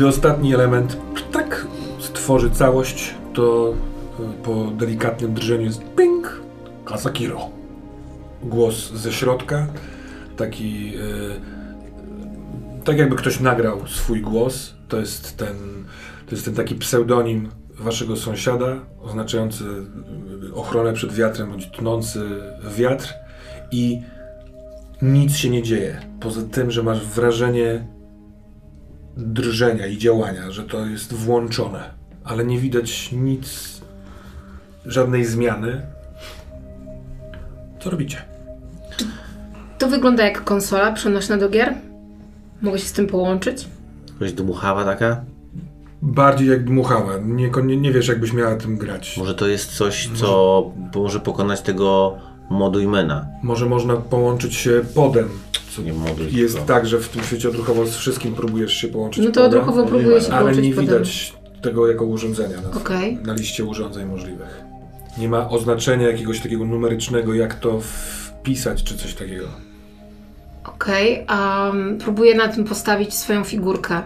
Kiedy ostatni element tak stworzy całość, to e, po delikatnym drżeniu jest ping, Kasakiro. Głos ze środka, taki e, tak jakby ktoś nagrał swój głos. To jest ten, to jest ten taki pseudonim waszego sąsiada, oznaczający ochronę przed wiatrem, bądź tnący wiatr i nic się nie dzieje. Poza tym, że masz wrażenie drżenia i działania, że to jest włączone, ale nie widać nic, żadnej zmiany. Co robicie? To wygląda jak konsola przenośna do gier. Mogę się z tym połączyć? Jakaś dmuchawa taka? Bardziej jak dmuchała. Nie, nie, nie wiesz, jakbyś miała tym grać. Może to jest coś, co może pokonać tego Modujmena. Może można połączyć się podem. Co nie moduj. Jest tylko. tak, że w tym świecie odruchowo z wszystkim próbujesz się połączyć No to podem, odruchowo próbuję się ale połączyć nie potem. widać tego jako urządzenia na, Okej. na liście urządzeń możliwych. Nie ma oznaczenia jakiegoś takiego numerycznego, jak to wpisać, czy coś takiego. Okej, a um, próbuję na tym postawić swoją figurkę.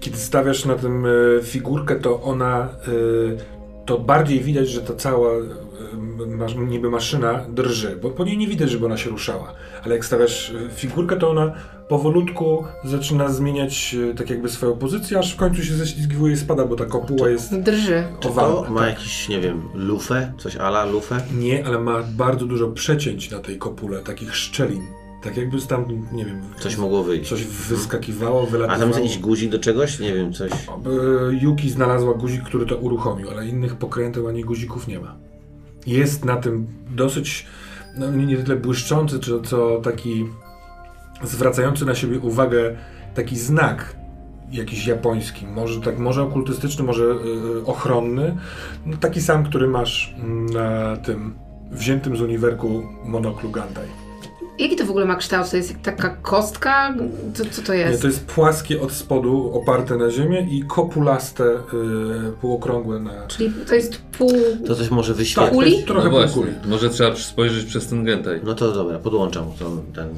Kiedy stawiasz na tym e, figurkę, to ona, e, to bardziej widać, że ta cała niby maszyna drży, bo po niej nie widać, żeby ona się ruszała. Ale jak stawiasz e, figurkę, to ona powolutku zaczyna zmieniać e, tak jakby swoją pozycję, aż w końcu się ześlizgiwuje i spada, bo ta kopuła jest Drży. Czy to owalna. ma tak. jakiś, nie wiem, lufę? Coś ala lufę? Nie, ale ma bardzo dużo przecięć na tej kopule, takich szczelin. Tak jakby tam, nie wiem, Coś mogło wyjść. coś wyskakiwało, A wylatywało. tam jest jakiś guzik do czegoś? Nie wiem, coś. E, Yuki znalazła guzik, który to uruchomił, ale innych pokręteł ani guzików nie ma. Jest na tym dosyć, no nie tyle błyszczący, czy co taki zwracający na siebie uwagę taki znak jakiś japoński, może tak, może okultystyczny, może e, ochronny, no, taki sam, który masz na tym wziętym z uniwerku monoklu Gandai. Jaki to w ogóle ma kształt? To jest taka kostka? Co, co to Nie, jest? to jest płaskie od spodu, oparte na ziemię i kopulaste, y, półokrągłe na... Czyli to jest pół... To coś może Tak, wyświetlić. to Kuli? jest trochę no właśnie, półkuli. może trzeba spojrzeć przez ten gentaj. No to dobra, podłączam to, ten.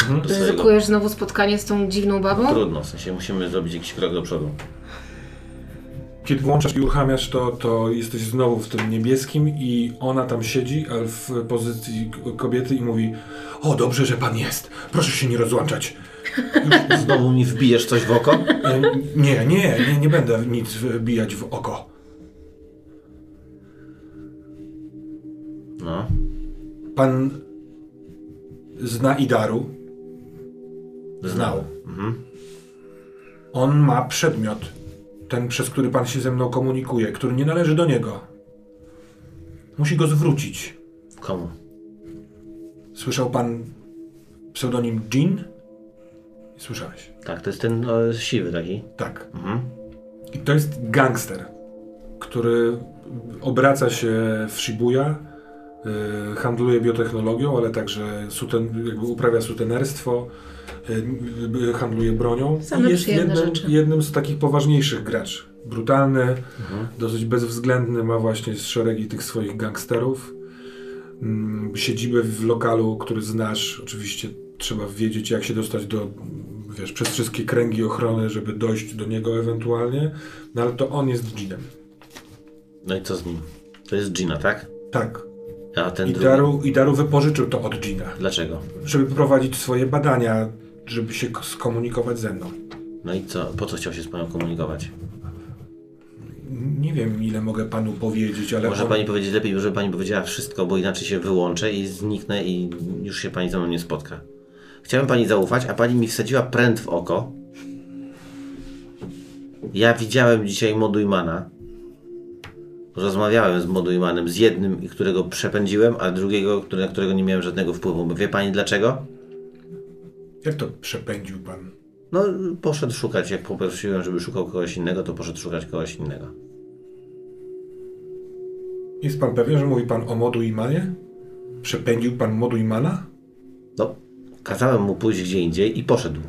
Mhm. Ryzykujesz znowu spotkanie z tą dziwną babą? Trudno, w sensie musimy zrobić jakiś krok do przodu. Kiedy włączasz i uruchamiasz to, to jesteś znowu w tym niebieskim i ona tam siedzi, ale w pozycji kobiety i mówi o, dobrze, że pan jest. Proszę się nie rozłączać. Znowu mi wbijesz coś w oko? Nie, nie, nie, nie będę nic wbijać w oko. No. Pan zna Idaru? Znał. Mhm. On ma przedmiot, ten przez który pan się ze mną komunikuje, który nie należy do niego. Musi go zwrócić. Komu? Słyszał pan pseudonim Jean? Słyszałeś. Tak, to jest ten o, siwy taki. Tak. Mhm. I to jest gangster, który obraca się w Shibuya, y, handluje biotechnologią, ale także suten, uprawia sutenerstwo, handluje bronią. Same I jest jednym, rzeczy. jednym z takich poważniejszych graczy. Brutalny, dosyć bezwzględny, ma właśnie szeregi tych swoich gangsterów. Mm, Siedzibę w lokalu, który znasz. Oczywiście trzeba wiedzieć, jak się dostać do, wiesz, przez wszystkie kręgi ochrony, żeby dojść do niego ewentualnie. No ale to on jest Jeanem. No i co z nim? To jest Gina, tak? Tak. A ten I drugi. Daru, I Daru wypożyczył to od Gina, Dlaczego? żeby prowadzić swoje badania, żeby się skomunikować ze mną. No i co? Po co chciał się z panią komunikować? Nie wiem, ile mogę panu powiedzieć, ale Może on... pani powiedzieć lepiej, żeby pani powiedziała wszystko, bo inaczej się wyłączę i zniknę i już się pani ze mną nie spotka. Chciałem pani zaufać, a pani mi wsadziła pręt w oko. Ja widziałem dzisiaj Modujmana. Rozmawiałem z Modujmanem, z jednym, którego przepędziłem, a drugiego, na którego nie miałem żadnego wpływu. Wie pani dlaczego? Jak to przepędził pan? No, poszedł szukać. Jak poprosiłem, żeby szukał kogoś innego, to poszedł szukać kogoś innego. Jest pan pewien, że mówi pan o Modu Imanie? Przepędził pan Modu Imana? No, kazałem mu pójść gdzie indziej i poszedł.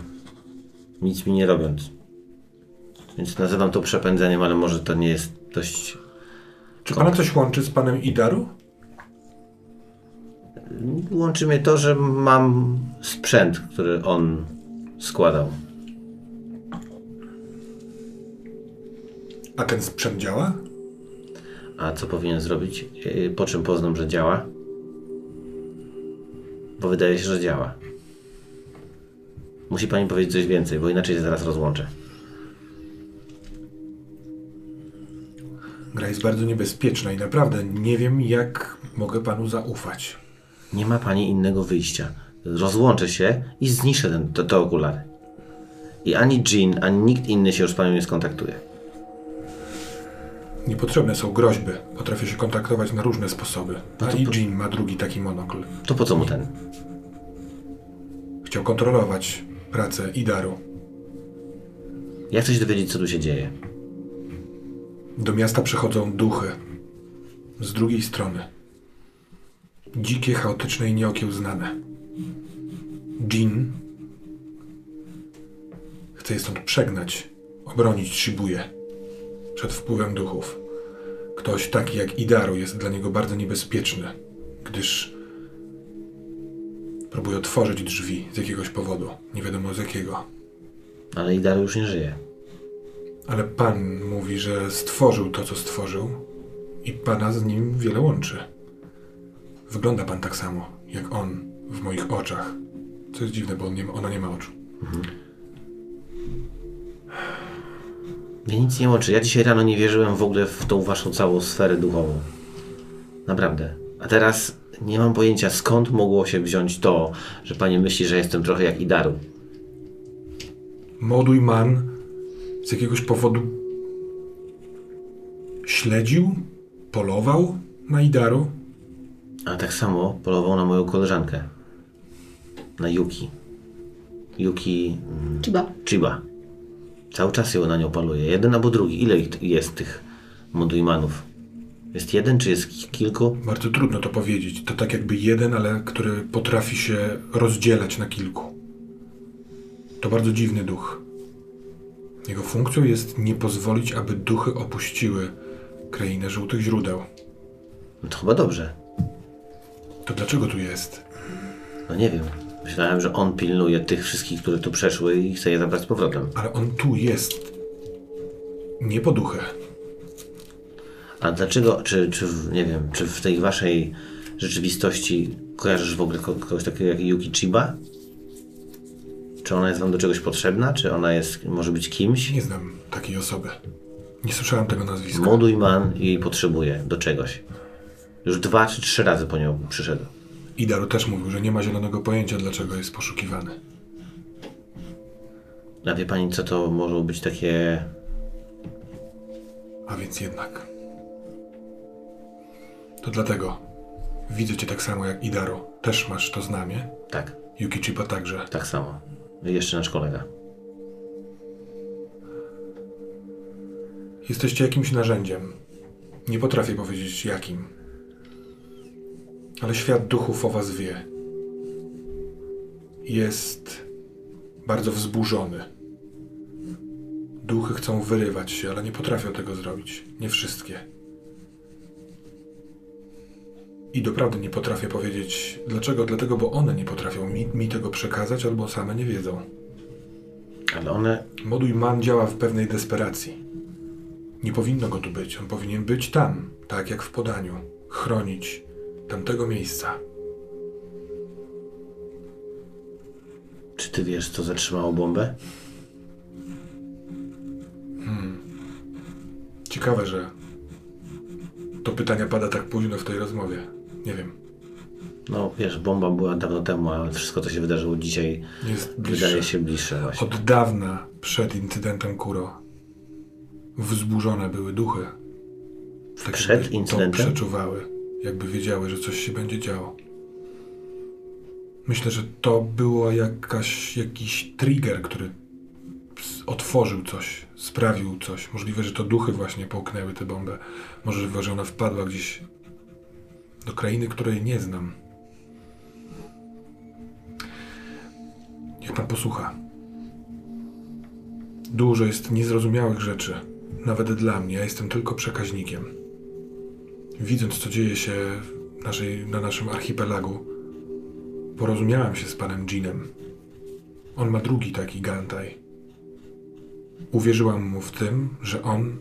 Nic mi nie robiąc. Więc nazywam to przepędzeniem, ale może to nie jest dość. Czy pana coś łączy z panem Idaru? Łączy mnie to, że mam sprzęt, który on składał. A ten sprzęt działa? A co powinien zrobić? Yy, Po czym poznam, że działa? Bo wydaje się, że działa. Musi pani powiedzieć coś więcej, bo inaczej się zaraz rozłączę. Gra jest bardzo niebezpieczna i naprawdę nie wiem, jak mogę panu zaufać. Nie ma pani innego wyjścia. Rozłączę się i zniszczę ten, te, te okulary. I ani Jean, ani nikt inny się już z panią nie skontaktuje. Niepotrzebne są groźby. Potrafię się kontaktować na różne sposoby. No A i po- Jean ma drugi taki monokl. To po co mu ten? Chciał kontrolować pracę Idaru. Ja chcę się dowiedzieć, co tu się dzieje. Do miasta przychodzą duchy. Z drugiej strony. Dzikie, chaotyczne i nieokiełznane. Jin chce je stąd przegnać, obronić Shibuję przed wpływem duchów. Ktoś taki jak Idaru jest dla niego bardzo niebezpieczny, gdyż próbuje otworzyć drzwi z jakiegoś powodu, nie wiadomo z jakiego. Ale Idaru już nie żyje. Ale Pan mówi, że stworzył to, co stworzył i Pana z nim wiele łączy. Wygląda Pan tak samo, jak On w moich oczach. Co jest dziwne, bo on nie, ona nie ma oczu. Mnie nic nie łączy. Ja dzisiaj rano nie wierzyłem w ogóle w tą waszą całą sferę duchową. Naprawdę. A teraz nie mam pojęcia skąd mogło się wziąć to, że pani myśli, że jestem trochę jak Idaru. Moduj Man z jakiegoś powodu śledził, polował na Idaru. A tak samo polował na moją koleżankę. Na Yuki. Yuki mm, Chiba. Chiba. Cały czas ją na nią paluje. Jeden albo drugi. Ile ich jest tych Modujmanów? Jest jeden, czy jest ki- kilku? Bardzo trudno to powiedzieć. To tak jakby jeden, ale który potrafi się rozdzielać na kilku. To bardzo dziwny duch. Jego funkcją jest nie pozwolić, aby duchy opuściły krainę żółtych źródeł. No to chyba dobrze. To dlaczego tu jest? No nie wiem. Myślałem, że on pilnuje tych wszystkich, które tu przeszły i chce je zabrać z powrotem. Ale on tu jest. Nie po duchę. A dlaczego, czy, czy w, nie wiem, czy w tej waszej rzeczywistości kojarzysz w ogóle ko- kogoś takiego jak Yuki Chiba? Czy ona jest wam do czegoś potrzebna? Czy ona jest, może być kimś? Nie znam takiej osoby. Nie słyszałem tego nazwiska. Moduj man i jej potrzebuje do czegoś. Już dwa czy trzy razy po nią przyszedł. Idaru też mówił, że nie ma zielonego pojęcia, dlaczego jest poszukiwany. A wie pani, co to może być takie... A więc jednak. To dlatego widzę cię tak samo jak Idaru. Też masz to znamie. Tak, Yuki Chiba także. tak samo. I jeszcze nasz kolega. Jesteście jakimś narzędziem. Nie potrafię powiedzieć jakim. Ale świat duchów o was wie. Jest bardzo wzburzony. Duchy chcą wyrywać się, ale nie potrafią tego zrobić. Nie wszystkie. I doprawdy nie potrafię powiedzieć dlaczego. Dlatego, bo one nie potrafią mi, mi tego przekazać albo same nie wiedzą. Ale one... Moduj Man działa w pewnej desperacji. Nie powinno go tu być. On powinien być tam, tak jak w podaniu. Chronić tamtego miejsca. Czy ty wiesz, co zatrzymało bombę? Ciekawe, że to pytania pada tak późno w tej rozmowie. Nie wiem. No wiesz, bomba była dawno temu, ale wszystko, co się wydarzyło dzisiaj, Jest bliższe. wydaje się bliższe właśnie. Od dawna przed incydentem Kuro wzburzone były duchy. Tak Przed incydentem? To przeczuwały, jakby wiedziały, że coś się będzie działo. Myślę, że to było jakaś, jakiś trigger, który otworzył coś, sprawił coś. Możliwe, że to duchy właśnie połknęły tę bombę. Możliwe, że ona wpadła gdzieś do krainy, której nie znam. Niech pan posłucha. Dużo jest niezrozumiałych rzeczy, nawet dla mnie. Ja jestem tylko przekaźnikiem. Widząc, co dzieje się naszej, na naszym archipelagu, porozumiałam się z panem Jeanem. On ma drugi taki gantaj. Uwierzyłam mu w tym, że on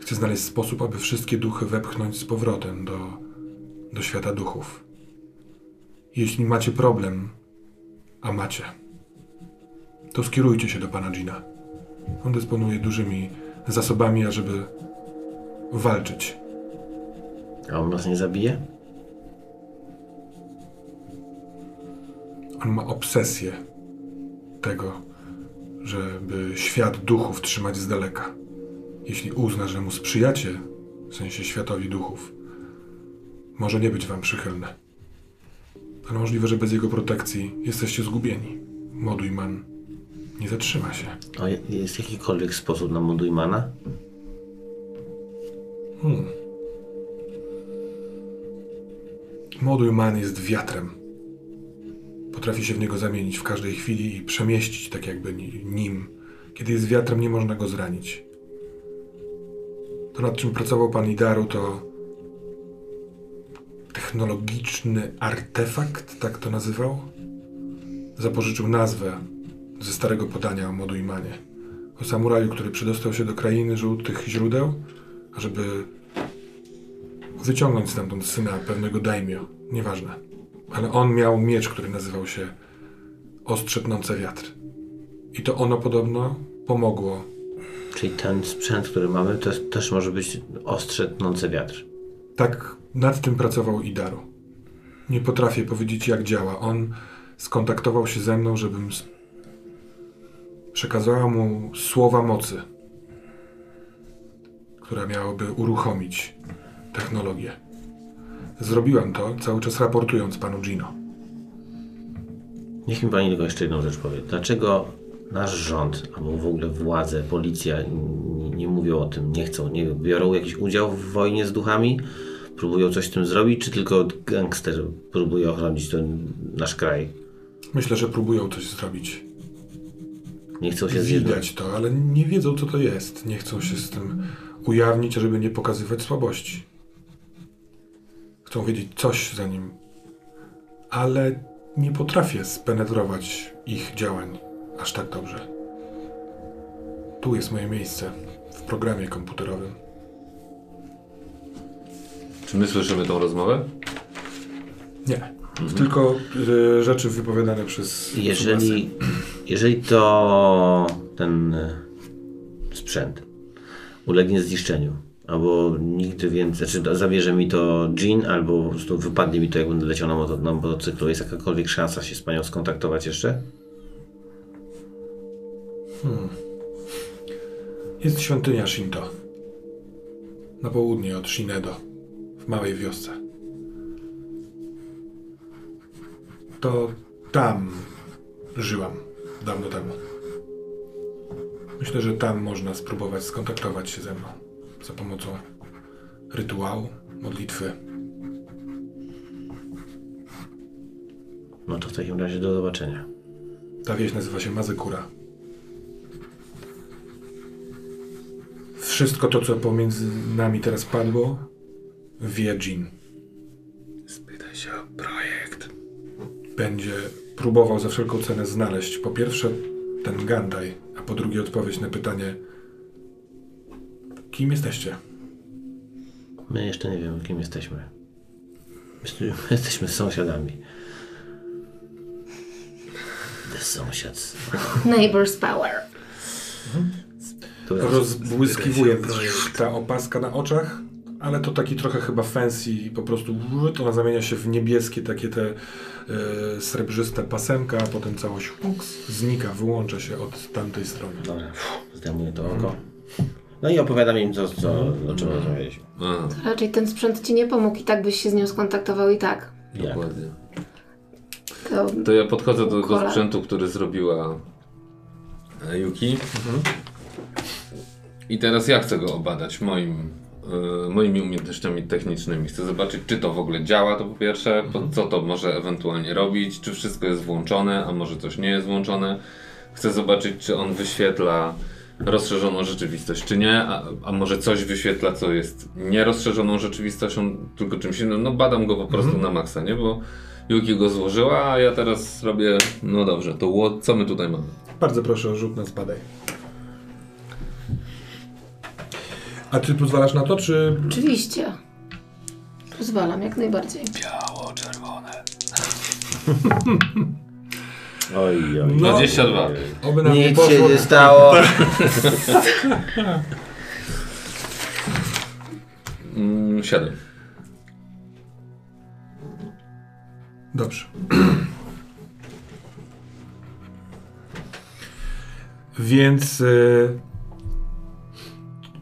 chce znaleźć sposób, aby wszystkie duchy wepchnąć z powrotem do, do świata duchów. Jeśli macie problem, a macie, to skierujcie się do pana Gina. On dysponuje dużymi zasobami, ażeby walczyć. A on nas nie zabije? On ma obsesję tego, żeby świat duchów trzymać z daleka. Jeśli uzna, że mu sprzyjacie, w sensie światowi duchów, może nie być wam przychylny. Ale możliwe, że bez jego protekcji jesteście zgubieni. Modujman nie zatrzyma się. A je- jest jakikolwiek sposób na Mundujmana? Hmm. Modujman jest wiatrem. Potrafi się w niego zamienić w każdej chwili i przemieścić tak jakby ni- nim. Kiedy jest wiatrem, nie można go zranić. To nad czym pracował pan Idaru to technologiczny artefakt, tak to nazywał? Zapożyczył nazwę ze starego podania o Modujmanie. O samuraju, który przedostał się do krainy żółtych źródeł, żeby wyciągnąć stamtąd syna pewnego daimio. Nieważne. Ale on miał miecz, który nazywał się Ostrze Tnące Wiatr. I to ono podobno pomogło. Czyli ten sprzęt, który mamy, to też może być ostrze tnące wiatr. Tak nad tym pracował Idaru. Nie potrafię powiedzieć, jak działa. On skontaktował się ze mną, żebym przekazała mu słowa mocy, która miałaby uruchomić technologię. Zrobiłam to, cały czas raportując panu Gino. Niech mi pani tylko jeszcze jedną rzecz powie. Dlaczego nasz rząd, albo w ogóle władze, policja nie, nie mówią o tym, nie chcą, nie biorą jakiś udział w wojnie z duchami? Próbują coś z tym zrobić, czy tylko gangster próbuje ochronić ten nasz kraj? Myślę, że próbują coś zrobić. Nie chcą się. Widać to, ale nie wiedzą, co to jest. Nie chcą się z tym ujawnić, żeby nie pokazywać słabości. Chcą wiedzieć coś za nim, ale nie potrafię spenetrować ich działań aż tak dobrze. Tu jest moje miejsce w programie komputerowym. Czy my słyszymy tą rozmowę? Nie. Tylko y, rzeczy wypowiadane przez. Jeżeli, jeżeli to ten e, sprzęt ulegnie zniszczeniu, albo nigdy więcej, znaczy zabierze mi to Jean, albo po prostu wypadnie mi to, jak będę leciał na, na motocyklu, jest jakakolwiek szansa się z panią skontaktować jeszcze? Jest świątynia Shinto. Na południe od Shinedo, w małej wiosce. To tam żyłam dawno temu. Myślę, że tam można spróbować skontaktować się ze mną za pomocą rytuału, modlitwy. No to w takim razie do zobaczenia. Ta wieś nazywa się Mazekura. Wszystko to, co pomiędzy nami teraz padło, wie Jin. Spytaj się o projekt. będzie próbował za wszelką cenę znaleźć po pierwsze ten Gandaj, a po drugie odpowiedź na pytanie kim jesteście? My jeszcze nie wiemy, kim jesteśmy. Jesteśmy, jesteśmy sąsiadami. The sąsiad. Neighbor's power. To jest- Rozbłyskiwuje ta opaska na oczach, ale to taki trochę chyba fancy, po prostu to ona zamienia się w niebieskie takie te e, srebrzyste pasemka, a potem całość uks, znika, wyłącza się od tamtej strony. Dobra, zdejmuję to oko. No i opowiadam im, co, co, o czym rozmawialiśmy. A, Raczej ten sprzęt ci nie pomógł i tak byś się z nią skontaktował i tak. Jak? dokładnie. To To ja podchodzę do tego Kola. sprzętu, który zrobiła e, Yuki. I teraz ja chcę go obadać moim, e, moimi umiejętnościami technicznymi. Chcę zobaczyć, czy to w ogóle działa, to po pierwsze, po, co to może ewentualnie robić, czy wszystko jest włączone, a może coś nie jest włączone. Chcę zobaczyć, czy on wyświetla rozszerzoną rzeczywistość, czy nie, a, a może coś wyświetla, co jest nierozszerzoną rzeczywistością, tylko czymś innym. No badam go po prostu na maksa, nie? Bo Yuki go złożyła, a ja teraz robię, no dobrze, to co my tutaj mamy? Bardzo proszę rzut na zbadaj. A ty pozwalasz na to, czy... Oczywiście. Pozwalam, jak najbardziej. Oj, oj. No. 22. Oby nam nie Nic się poszło. nie stało. Mm, 7. Dobrze. Więc y,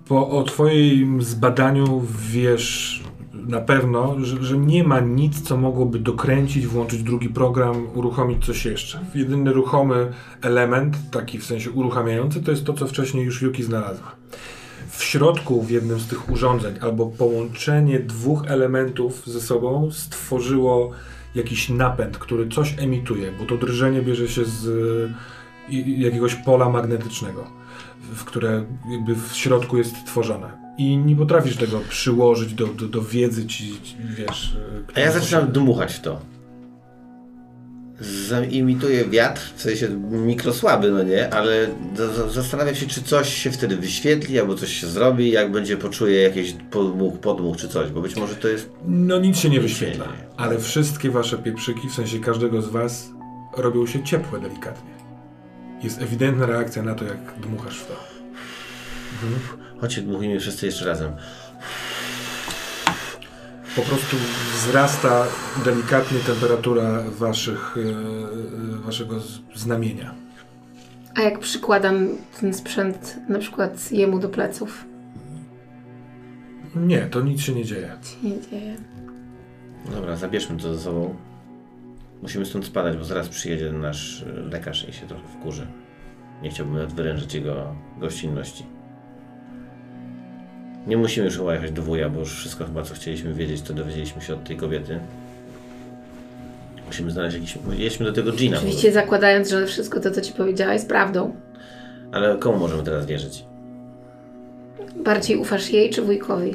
po o twoim zbadaniu wiesz na pewno, że, że nie ma nic, co mogłoby dokręcić, włączyć drugi program, uruchomić coś jeszcze. Jedyny ruchomy element, taki w sensie uruchamiający, to jest to, co wcześniej już Yuki znalazła. W środku, w jednym z tych urządzeń, albo połączenie dwóch elementów ze sobą stworzyło jakiś napęd, który coś emituje, bo to drżenie bierze się z jakiegoś pola magnetycznego, w które jakby w środku jest tworzone. I nie potrafisz tego przyłożyć do, do, do wiedzy, ci, wiesz. y, A ja zaczynam posiadasz. dmuchać w to. Zaimituje wiatr, w sensie mikrosłaby, no nie, ale za- za- zastanawiam się, czy coś się wtedy wyświetli, albo coś się zrobi, jak będzie poczuje jakiś podmuch, podmuch czy coś, bo być może to jest... No nic się nie się wyświetla, ale wszystkie wasze pieprzyki, w sensie każdego z was, robią się ciepłe delikatnie. Jest ewidentna reakcja na to, jak dmuchasz w to. Chodźcie, dmuchujmy wszyscy jeszcze razem. Po prostu wzrasta delikatnie temperatura waszych, e, e, waszego znamienia. A jak przykładam ten sprzęt na przykład jemu do pleców? Nie, to nic się nie dzieje. Się nie dzieje. Dobra, zabierzmy to ze sobą. Musimy stąd spadać, bo zaraz przyjedzie nasz lekarz i się trochę wkurzy. Nie chciałbym nawet wyręczyć jego gościnności. Nie musimy już chyba jechać do wuja, bo już wszystko chyba, co chcieliśmy wiedzieć, to dowiedzieliśmy się od tej kobiety. Musimy znaleźć jakiś... Jedźmy do tego Gina. Oczywiście zakładając, że wszystko to, co ci powiedziała jest prawdą. Ale komu możemy teraz wierzyć? Bardziej ufasz jej czy wujkowi?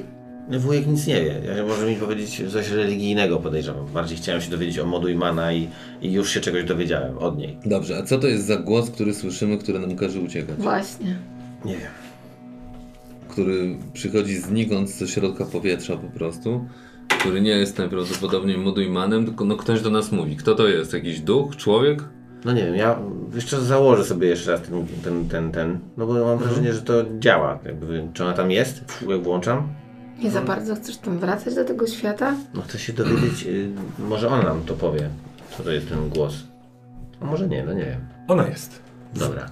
No, Wujek nic nie wie. Ja może mi powiedzieć coś religijnego, podejrzewam. Bardziej chciałem się dowiedzieć o modu Imana i, i już się czegoś dowiedziałem od niej. Dobrze, a co to jest za głos, który słyszymy, który nam każe uciekać? Właśnie. Nie wiem. Który przychodzi znikąd ze środka powietrza po prostu, który nie jest najprawdopodobniej Moduimanem, tylko no ktoś do nas mówi. Kto to jest? Jakiś duch? Człowiek? No nie wiem, ja jeszcze założę sobie jeszcze raz ten, ten, ten, ten no bo mam wrażenie, że to działa. Jakby, czy ona tam jest, jak włączam? Nie za bardzo chcesz tam wracać do tego świata? No chcę się dowiedzieć, y, może ona nam to powie, co to jest ten głos. A może nie, no nie wiem. Ona jest. Dobra.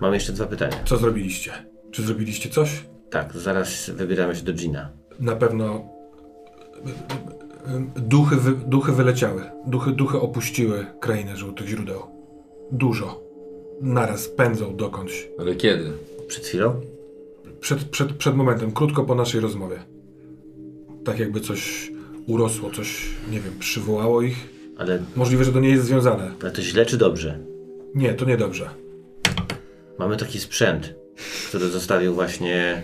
Mam jeszcze dwa pytania. Co zrobiliście? Czy zrobiliście coś? Tak, zaraz wybieramy się do Gina. Na pewno duchy, wy, duchy wyleciały. Duchy, duchy opuściły krainę żółtych źródeł. Dużo. Naraz pędzą dokądś. Ale kiedy? Przed chwilą? Przed, przed, przed momentem, krótko po naszej rozmowie. Tak jakby coś urosło, coś, nie wiem, przywołało ich. Ale, Możliwe, że to nie jest związane. ale to źle czy dobrze? Nie, to niedobrze. Mamy taki sprzęt, który zostawił właśnie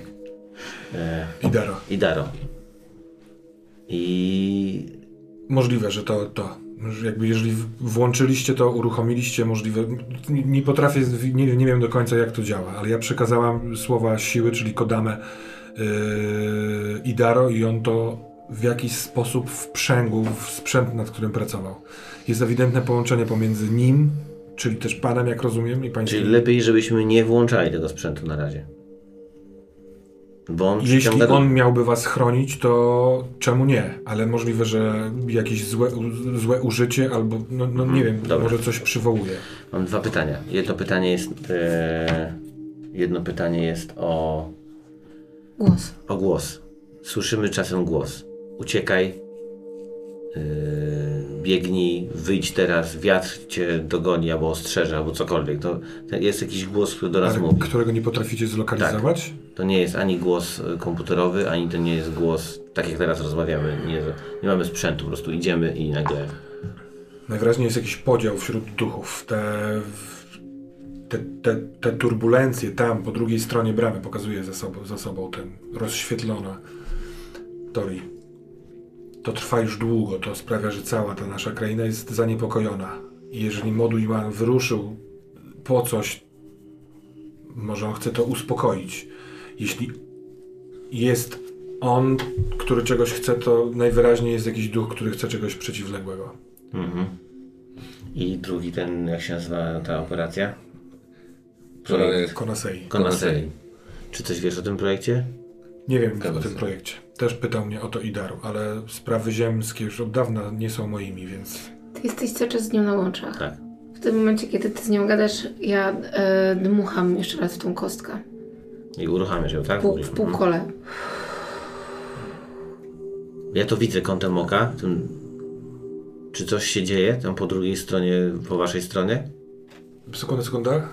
e, Idaro. Idaro. I Możliwe, że to, to. Jakby jeżeli włączyliście to, uruchomiliście, możliwe. Nie, nie potrafię, nie, nie wiem do końca jak to działa, ale ja przekazałam słowa siły, czyli kodamę yy, Idaro i on to w jakiś sposób wprzęgł w sprzęt, nad którym pracował. Jest ewidentne połączenie pomiędzy nim, czyli też panem, jak rozumiem, i pańskim. Czyli lepiej, żebyśmy nie włączali tego sprzętu na razie. Bo on Jeśli przyciąga on miałby was chronić, to czemu nie? Ale możliwe, że jakieś złe, złe użycie albo, no, no nie wiem, dobra. może coś przywołuje. Mam dwa pytania. Jedno pytanie jest. E, jedno pytanie jest o, Głos. o głos. Słyszymy czasem głos. Uciekaj. E, biegnij, wyjdź teraz, wiatr cię dogoni albo ostrzeże, albo cokolwiek. To, jest jakiś głos, który do nas mówi. którego nie potraficie zlokalizować? To nie jest ani głos e, komputerowy, ani to nie jest głos, tak jak teraz rozmawiamy. Nie, nie mamy sprzętu, po prostu idziemy i nagle. Najwyraźniej jest jakiś podział wśród duchów. Te, te, te, te turbulencje tam, po drugiej stronie bramy, pokazuje za sobą, za sobą ten rozświetlona Tori. To trwa już długo, to sprawia, że cała ta nasza kraina jest zaniepokojona. I jeżeli Moduiman wyruszył po coś, może on chce to uspokoić. Jeśli jest on, który czegoś chce, to najwyraźniej jest jakiś duch, który chce czegoś przeciwległego. Mhm. I drugi ten, jak się nazywa ta operacja? Projekt. Konasei. Konasei. Czy coś wiesz o tym projekcie? Nie wiem o tym projekcie. Też pytał mnie o to Idaru, ale sprawy ziemskie już od dawna nie są moimi, więc Ty jesteś cały czas z nią na łączach. Tak. W tym momencie, kiedy ty z nią gadasz, ja e, dmucham jeszcze raz w tą kostkę. I uruchamiasz ją, tak? Pół, w półkole. Ja to widzę kątem oka. Tym... Czy coś się dzieje tam po drugiej stronie, po waszej stronie? Sekunda, sekunda.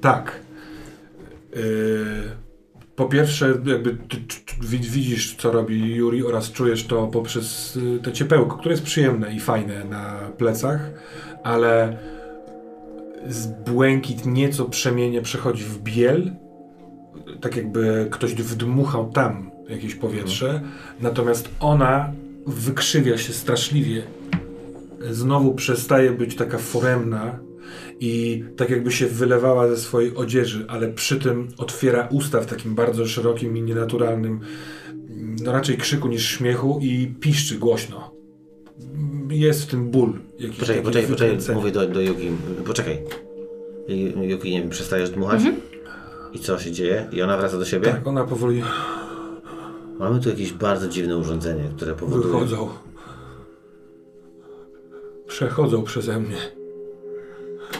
Tak. Yy, po pierwsze, jakby widzisz, co robi Yuri oraz czujesz to poprzez y, to ciepełko, które jest przyjemne i fajne na plecach, ale z błękit nieco przemienie przechodzi w biel, tak jakby ktoś wdmuchał tam jakieś powietrze, natomiast ona wykrzywia się straszliwie. Znowu przestaje być taka foremna i tak jakby się wylewała ze swojej odzieży, ale przy tym otwiera usta w takim bardzo szerokim i nienaturalnym, no raczej krzyku niż śmiechu i piszczy głośno. Jest w tym ból. Jakiś Poczekaj, poczekaj, poczekaj, mówię do, do Yuki. Poczekaj. I- Yuki, nie wiem, przestajesz dmuchać? I co się dzieje? I ona wraca do siebie? Tak, ona powoli Mamy tu jakieś bardzo dziwne urządzenie, które powoduje... wychodzą. Przechodzą przeze mnie.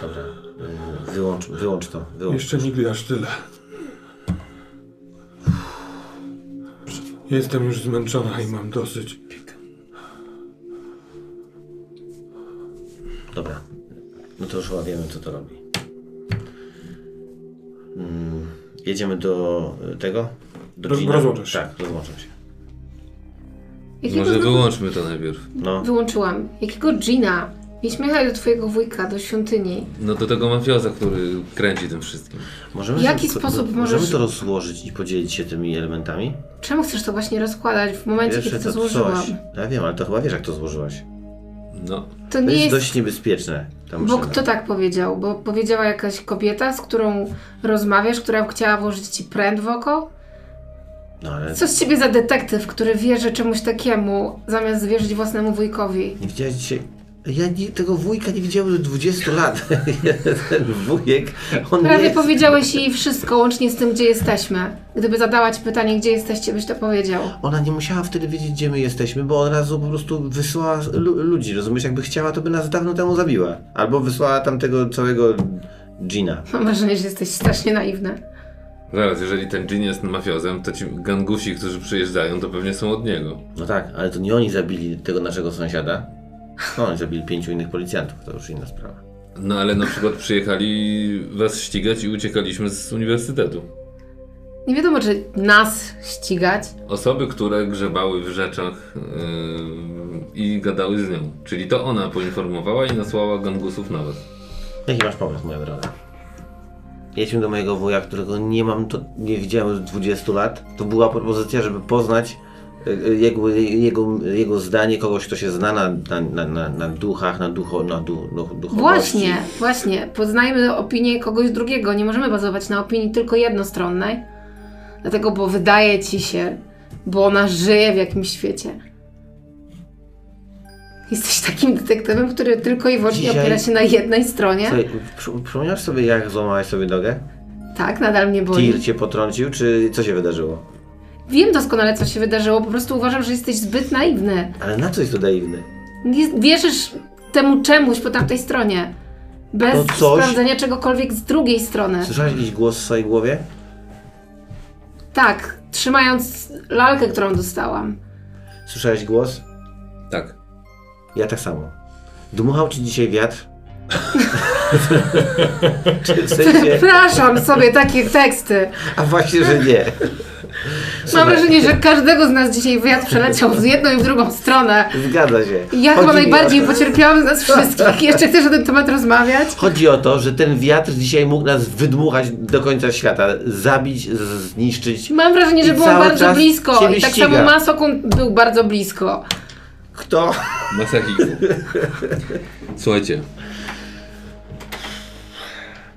Dobra, y, wyłącz, wyłącz to. Wyłącz. Jeszcze nigdy aż tyle. Jestem już zmęczona i mam dosyć. Dobra, no to już chyba wiemy, co to robi. Mm, jedziemy do y, tego? Do Roz- Gina? rozłączasz się. Tak, rozłączam się. Jakiego Może znowu- wyłączmy to najpierw. No, Wyłączyłam. Jakiego Gina? Mieliśmy jechać do twojego wujka, do świątyni. No do tego mafioza, który kręci tym wszystkim. możemy, W jaki to- sposób to, możesz- możemy to rozłożyć i podzielić się tymi elementami? Czemu chcesz to właśnie rozkładać w momencie, kiedy to to złożyłam? coś. Ja wiem, ale to chyba wiesz, jak to złożyłaś. No. To To nie jest, jest... dość niebezpieczne. Ta Bo maszyna. kto tak powiedział? Bo powiedziała jakaś kobieta, z którą rozmawiasz, która chciała włożyć ci pręt w oko? No ale Co z ciebie za detektyw, który wierzy czemuś takiemu, zamiast wierzyć własnemu wujkowi? nie widziałeś dzisiaj... Ja nie, tego wujka nie widziałem już 20 lat. Ten wujek, on Prawie nie... powiedziałeś jej wszystko, łącznie z tym, gdzie jesteśmy. Gdyby zadała ci pytanie, gdzie jesteście, byś to powiedział. Ona nie musiała wtedy wiedzieć, gdzie my jesteśmy, bo od razu po prostu wysłała lu- ludzi. Rozumiesz, jakby chciała, to by nas dawno temu zabiła. Albo wysłała tam tego całego Gina. Mam wrażenie, że jesteś strasznie naiwny. Zaraz, jeżeli ten Jin jest mafiozem, to ci gangusi, którzy przyjeżdżają, to pewnie są od niego. No tak, ale to nie oni zabili tego naszego sąsiada. No, oni zabili pięciu innych policjantów, to już inna sprawa. No ale na przykład przyjechali was ścigać i uciekaliśmy z uniwersytetu. Nie wiadomo, czy nas ścigać. Osoby, które grzebały w rzeczach yy, i gadały z nią. Czyli to ona poinformowała i nasłała gangusów na was. Jaki masz pomysł, moja droga? Jedźmy do mojego wuja, którego nie mam, to nie widziałem od 20 lat. To była propozycja, żeby poznać jego, jego, jego zdanie, kogoś, kto się zna na, na, na, na, duchach, na, ducho, na du, duch, duchowości. Właśnie, właśnie. Poznajmy opinię kogoś drugiego. Nie możemy bazować na opinii tylko jednostronnej. Dlatego, bo wydaje ci się, bo ona żyje w jakimś świecie. Jesteś takim detektywem, który tylko i wyłącznie Dzisiaj- opiera się na jednej stronie. Słuchaj, sobie, jak złamałeś sobie nogę? Tak, nadal mnie boi. Tir cię potrącił, czy co się wydarzyło? Wiem doskonale, co się wydarzyło. Po prostu uważam, że jesteś zbyt naiwny. Ale na co jest to naiwny? Nie wierzysz temu czemuś po tamtej stronie. Bez To coś- sprawdzenia czegokolwiek z drugiej strony. Słyszałeś jakiś głos w swojej głowie? Tak, trzymając lalkę, którą dostałam. Słyszałeś głos? Tak. Ja tak samo. Dmuchał ci dzisiaj wiatr? czy w sensie... Przepraszam sobie takie teksty. A właśnie, że nie. Mam wrażenie, że każdego z nas dzisiaj wiatr przeleciał w jedną i w drugą stronę. Zgadza się. Ja chyba Chodzi najbardziej o... pocierpiałam z nas wszystkich. Jeszcze chcesz na ten temat rozmawiać? Chodzi o to, że ten wiatr dzisiaj mógł nas wydmuchać do końca świata. Zabić, z- zniszczyć. Mam wrażenie, że I było cały bardzo czas blisko. ciebie I tak ściga. samo Masokun był bardzo blisko. Kto? Masahiku. Słuchajcie,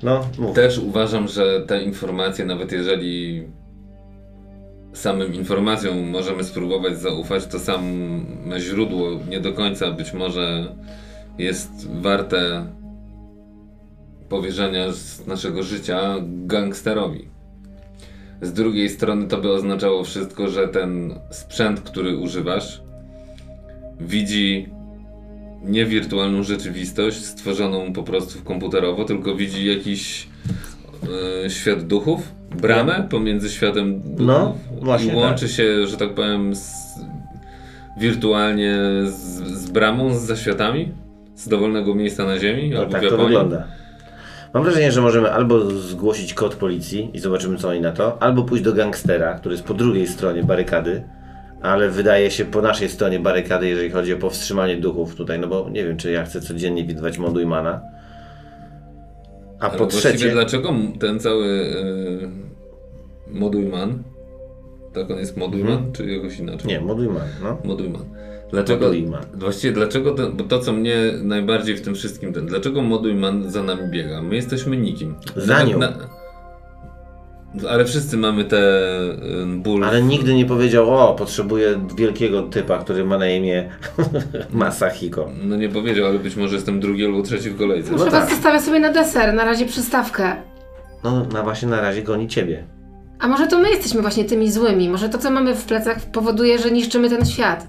No, mów. też uważam, że te informacje, nawet jeżeli samym informacjom możemy spróbować zaufać, to same źródło nie do końca być może jest warte powierzenia z naszego życia gangsterowi. Z drugiej strony to by oznaczało wszystko, że ten sprzęt, który używasz, widzi nie wirtualną rzeczywistość stworzoną po prostu komputerowo, tylko widzi jakiś e, świat duchów, bramę pomiędzy światem No, właśnie i łączy się, że tak powiem, z, wirtualnie z, z bramą, z zaświatami, z dowolnego miejsca na ziemi No, albo tak w to Japonii. wygląda. Mam wrażenie, że możemy albo zgłosić kod policji i zobaczymy co oni na to, albo pójść do gangstera, który jest po drugiej stronie barykady, ale wydaje się po naszej stronie barykady, jeżeli chodzi o powstrzymanie duchów tutaj, no bo nie wiem, czy ja chcę codziennie widywać Modujmana. A Ale po właściwie trzecie, dlaczego ten cały e, Modujman, tak on jest Modujman, Mhm. czy jakoś inaczej? nie, Modujman, no. Modujman. Dlaczego, Modujman. właściwie dlaczego, ten, bo to co mnie najbardziej w tym wszystkim, ten, dlaczego Modujman za nami biega? My jesteśmy nikim. Za Nawet nią. Ale wszyscy mamy te ból. Ale nigdy nie powiedział, o, potrzebuję wielkiego typa, który ma na imię Masahiko. No nie powiedział, ale być może jestem drugi albo trzeci w kolejce. Może No was tak. zostawię sobie na deser, na razie przystawkę. No, na właśnie na razie goni ciebie. A może to my jesteśmy właśnie tymi złymi? Może to, co mamy w plecach, powoduje, że niszczymy ten świat?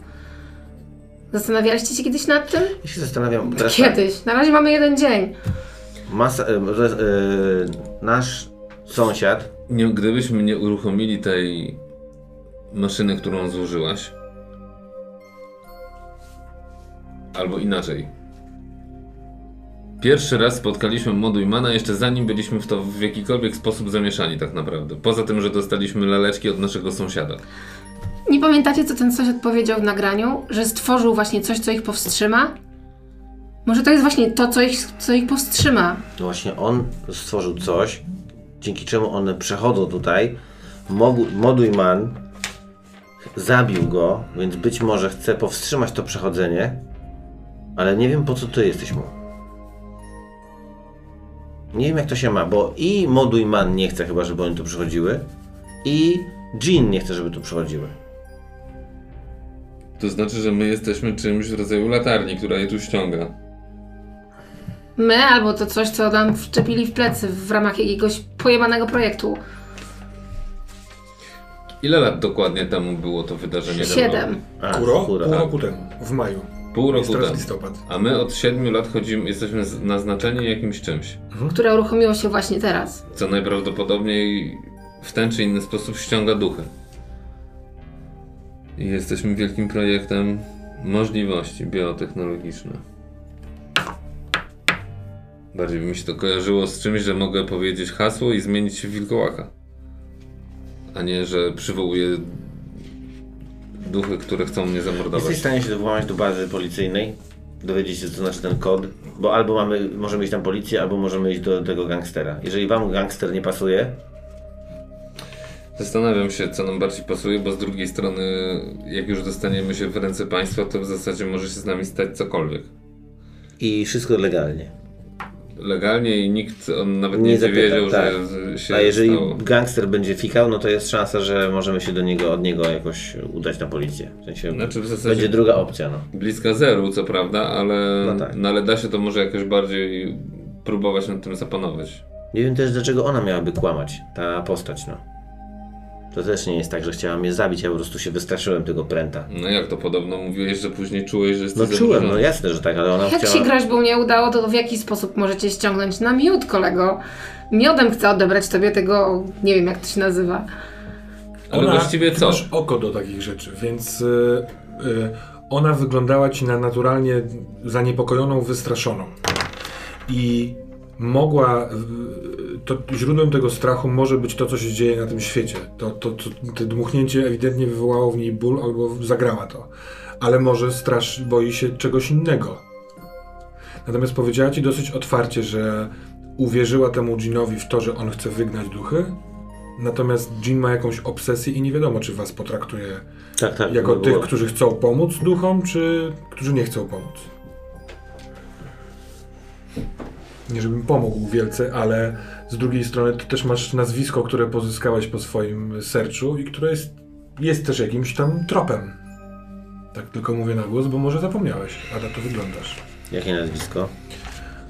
Zastanawialiście się kiedyś nad tym? Ja się zastanawiam, teraz tak, Kiedyś. Na razie mamy jeden dzień. masa, e, e, nasz sąsiad Nie, gdybyśmy nie uruchomili tej maszyny, którą zużyłaś, albo inaczej. Pierwszy raz spotkaliśmy Modujmana jeszcze zanim byliśmy w to w jakikolwiek sposób zamieszani tak naprawdę. Poza tym, że dostaliśmy laleczki od naszego sąsiada. Nie pamiętacie, co ten sąsiad powiedział w nagraniu? Że stworzył właśnie coś, co ich powstrzyma? Może to jest właśnie to, co ich, co ich powstrzyma. No właśnie on stworzył coś, dzięki czemu one przechodzą tutaj. Modujman zabił go, więc być może chce powstrzymać to przechodzenie, ale nie wiem po co ty jesteś mu. Nie wiem jak to się ma, bo i Modujman nie chce chyba, żeby oni tu przychodziły, i Jean nie chce, żeby tu przychodziły. To znaczy, że my jesteśmy czymś w rodzaju latarni, która je tu ściąga. My albo to coś, co nam wczepili w plecy w ramach jakiegoś pojebanego projektu. Ile lat dokładnie temu było to wydarzenie? Siedem. A, Kuro? Pół roku temu, w maju. Pół roku temu. listopad. A my od 7 lat chodzimy, jesteśmy naznaczeni jakimś czymś, które uruchomiło się właśnie teraz. co najprawdopodobniej w ten czy inny sposób ściąga duchy. I jesteśmy wielkim projektem możliwości biotechnologiczne. Bardziej by mi się to kojarzyło z czymś, że mogę powiedzieć hasło i zmienić się w wilkołaka. A nie, że przywołuję duchy, które chcą mnie Jesteś w zamordować. stanie się włamać do bazy policyjnej, dowiedzieć się co znaczy ten kod, bo albo mamy, możemy iść tam policję, albo możemy iść do tego gangstera. Jeżeli wam gangster nie pasuje, Zastanawiam się, co nam bardziej pasuje, bo z drugiej strony, jak już dostaniemy się w ręce państwa, to w zasadzie może się z nami stać cokolwiek. i wszystko legalnie. Legalnie i nikt, on nawet Nie nie, zapyta, wiedział, tak. że się A jeżeli stało. gangster będzie fikał, no to jest szansa, że możemy się do niego, od niego jakoś udać na policję. W sensie Znaczy w zasadzie będzie druga opcja, no. bliska zeru, co prawda, ale, No tak. no ale da się to może jakoś bardziej próbować nad tym zapanować. Nie wiem też, dlaczego ona miałaby kłamać, ta postać, no. To też nie jest tak, że chciała mnie zabić, ja po prostu się wystraszyłem tego pręta. No jak to podobno mówiłeś, że później czułeś, że jesteś No czułem, no jasne, że tak, ale ona Jak chciała... się groźbą nie udało, to w jaki sposób możecie ściągnąć na miód, kolego? Miodem chcę odebrać tobie tego, nie wiem jak to się nazywa. Ale właściwie ty co? masz oko do takich rzeczy, więc y, y, ona wyglądała ci na naturalnie zaniepokojoną, wystraszoną. I mogła to źródłem tego strachu może być to, co się dzieje na tym świecie. To, to, to, to dmuchnięcie ewidentnie wywołało w niej ból albo zagrała to. Ale może straż boi się czegoś innego. Natomiast powiedziała ci dosyć otwarcie, że uwierzyła temu dżinowi w to, że on chce wygnać duchy. Natomiast dżin ma jakąś obsesję i nie wiadomo, czy was potraktuje Tak, tak. jako tych, było. którzy chcą pomóc duchom, czy którzy nie chcą pomóc. Nie żebym pomógł wielce, ale z drugiej strony ty też masz nazwisko, które pozyskałeś po swoim sercu i które jest, jest też jakimś tam tropem. Tak tylko mówię na głos, bo może zapomniałeś, a to wyglądasz. Jakie nazwisko?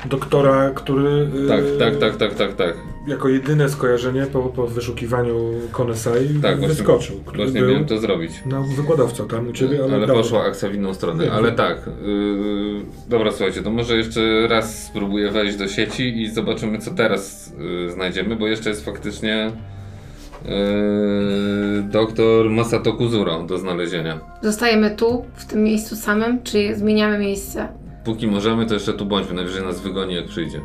Doktora, który Tak, yy, tak, tak, tak, tak, tak. jako jedyne skojarzenie po, po wyszukiwaniu Konesai Tak, właśnie, wyskoczył. Właśnie był miałem to zrobić. no, wykładowcą tam u ciebie, ale, Ale poszła akcja w inną stronę. Wiem, Ale tak. Yy, dobra, słuchajcie, to może jeszcze raz spróbuję wejść do sieci i zobaczymy, co teraz yy, znajdziemy, bo jeszcze jest faktycznie yy, doktor Masato Kuzuro do znalezienia. Zostajemy tu, w tym miejscu samym, czy zmieniamy miejsce? Póki możemy, to jeszcze tu bądźmy. Najwyżej nas wygoni, jak przyjdzie.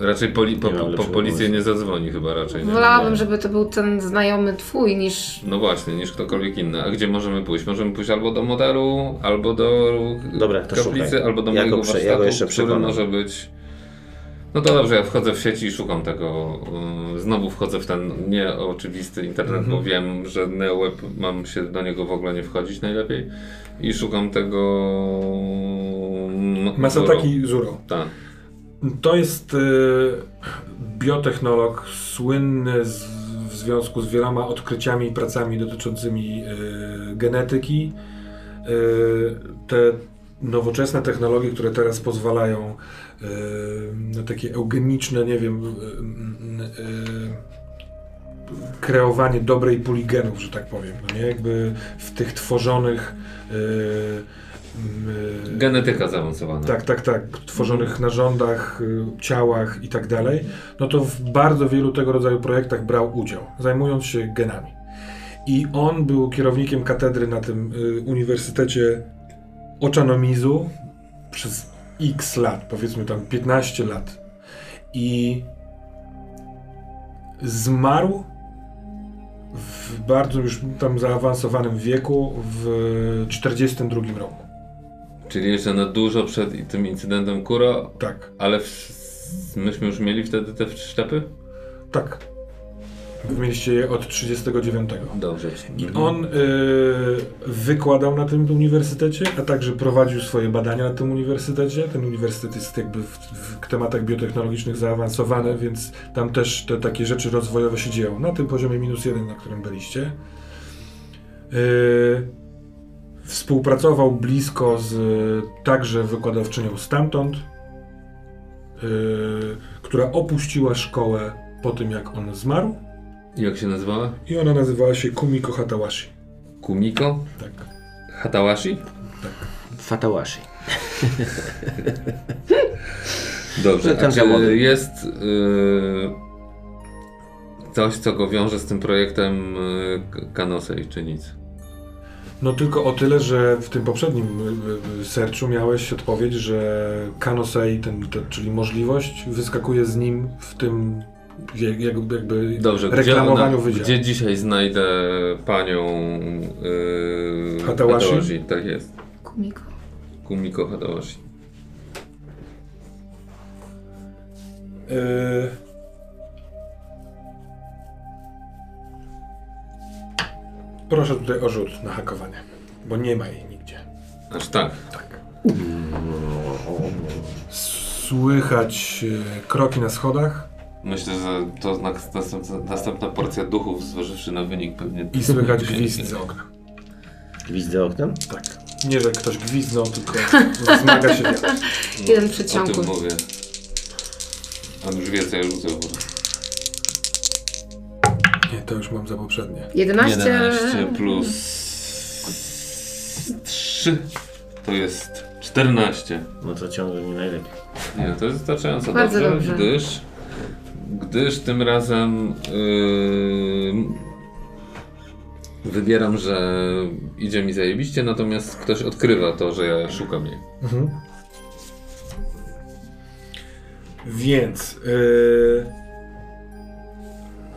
Raczej poli, po, Nie mam po, po lepszego policję pomysłu. nie zadzwoni chyba raczej. Nie? Wolałabym, żeby to był ten znajomy twój niż... No właśnie, niż ktokolwiek inny. A gdzie możemy pójść? Możemy pójść albo do modelu, albo do Dobra, to kaplicy, szukaj. albo do Ja go mojego prze- ja go warsztatu, jeszcze który przekonam. może być... No to dobrze, ja wchodzę w sieci i szukam tego. yy, Znowu wchodzę w ten nieoczywisty internet, Mhm. bo wiem, że NeoWeb mam się do niego w ogóle nie wchodzić najlepiej. I szukam tego... no, Masataki Zuro. Tak. To jest e, biotechnolog słynny z, w związku z wieloma odkryciami i pracami dotyczącymi e, genetyki. E, te nowoczesne technologie, które teraz pozwalają takie eugeniczne, nie wiem, e, kreowanie dobrej puli genów, że tak powiem. No nie? Jakby w tych tworzonych e, e, Genetyka zaawansowana. tak, tak, tak, tworzonych narządach, ciałach i tak dalej, no to w bardzo wielu tego rodzaju projektach brał udział, zajmując się genami. I on był kierownikiem katedry na tym y, Uniwersytecie Ochanomizu przez x lat, powiedzmy tam 15 lat. I zmarł w bardzo już tam zaawansowanym wieku w 42 roku. Czyli jeszcze na dużo przed tym incydentem Kuro, Tak. ale w, myśmy już mieli wtedy te szczepy? Tak. Mieliście je od 39. Dobrze. I on y, wykładał na tym uniwersytecie, a także prowadził swoje badania na tym uniwersytecie. Ten uniwersytet jest jakby w, w tematach biotechnologicznych zaawansowany, więc tam też te takie rzeczy rozwojowe się dzieją. Na tym poziomie minus jeden, na którym byliście. Y, współpracował blisko z także wykładowczynią stamtąd, y, która opuściła szkołę po tym, jak on zmarł. Jak się nazywała? I ona nazywała się Kumiko Hatawashi. Kumiko? Tak. Hatawashi? Fatawashi. Dobrze. A czy jest y, coś, co go wiąże z tym projektem y, K- Kanosei, czy nic? No tylko o tyle, że w tym poprzednim y, y, sercu miałeś odpowiedź, że Kanosei, ten, ten, czyli możliwość, wyskakuje z nim w tym jakby, jakby Dobrze, reklamowaniu gdzie, ona, gdzie dzisiaj znajdę panią y, Hatawashi? Tak jest. Kumiko. Kumiko Hatawashi. Y, Proszę tutaj o rzut na hakowanie, bo nie ma jej nigdzie. Aż tak. Tak. Słychać y, kroki na schodach Myślę, że to następna, następna porcja duchów, zważywszy na wynik pewnie. i słychać gwizd z okna. Gwizdy oknem? Tak. Nie, że ktoś gwizdnął, tylko wzmaga się wiatr. Jeden O przyciągu. tym mówię. On już wie, co ja rzucę. Nie, to już mam za poprzednie. 11. 11 plus 3 to jest 14. No to ciągle nie najlepiej. Nie, to jest wystarczająco Bardzo dobrze, dobrze. gdyż gdyż tym razem yy, wybieram, że idzie mi zajebiście, natomiast ktoś odkrywa to, że ja szukam jej. Mhm. Więc yy,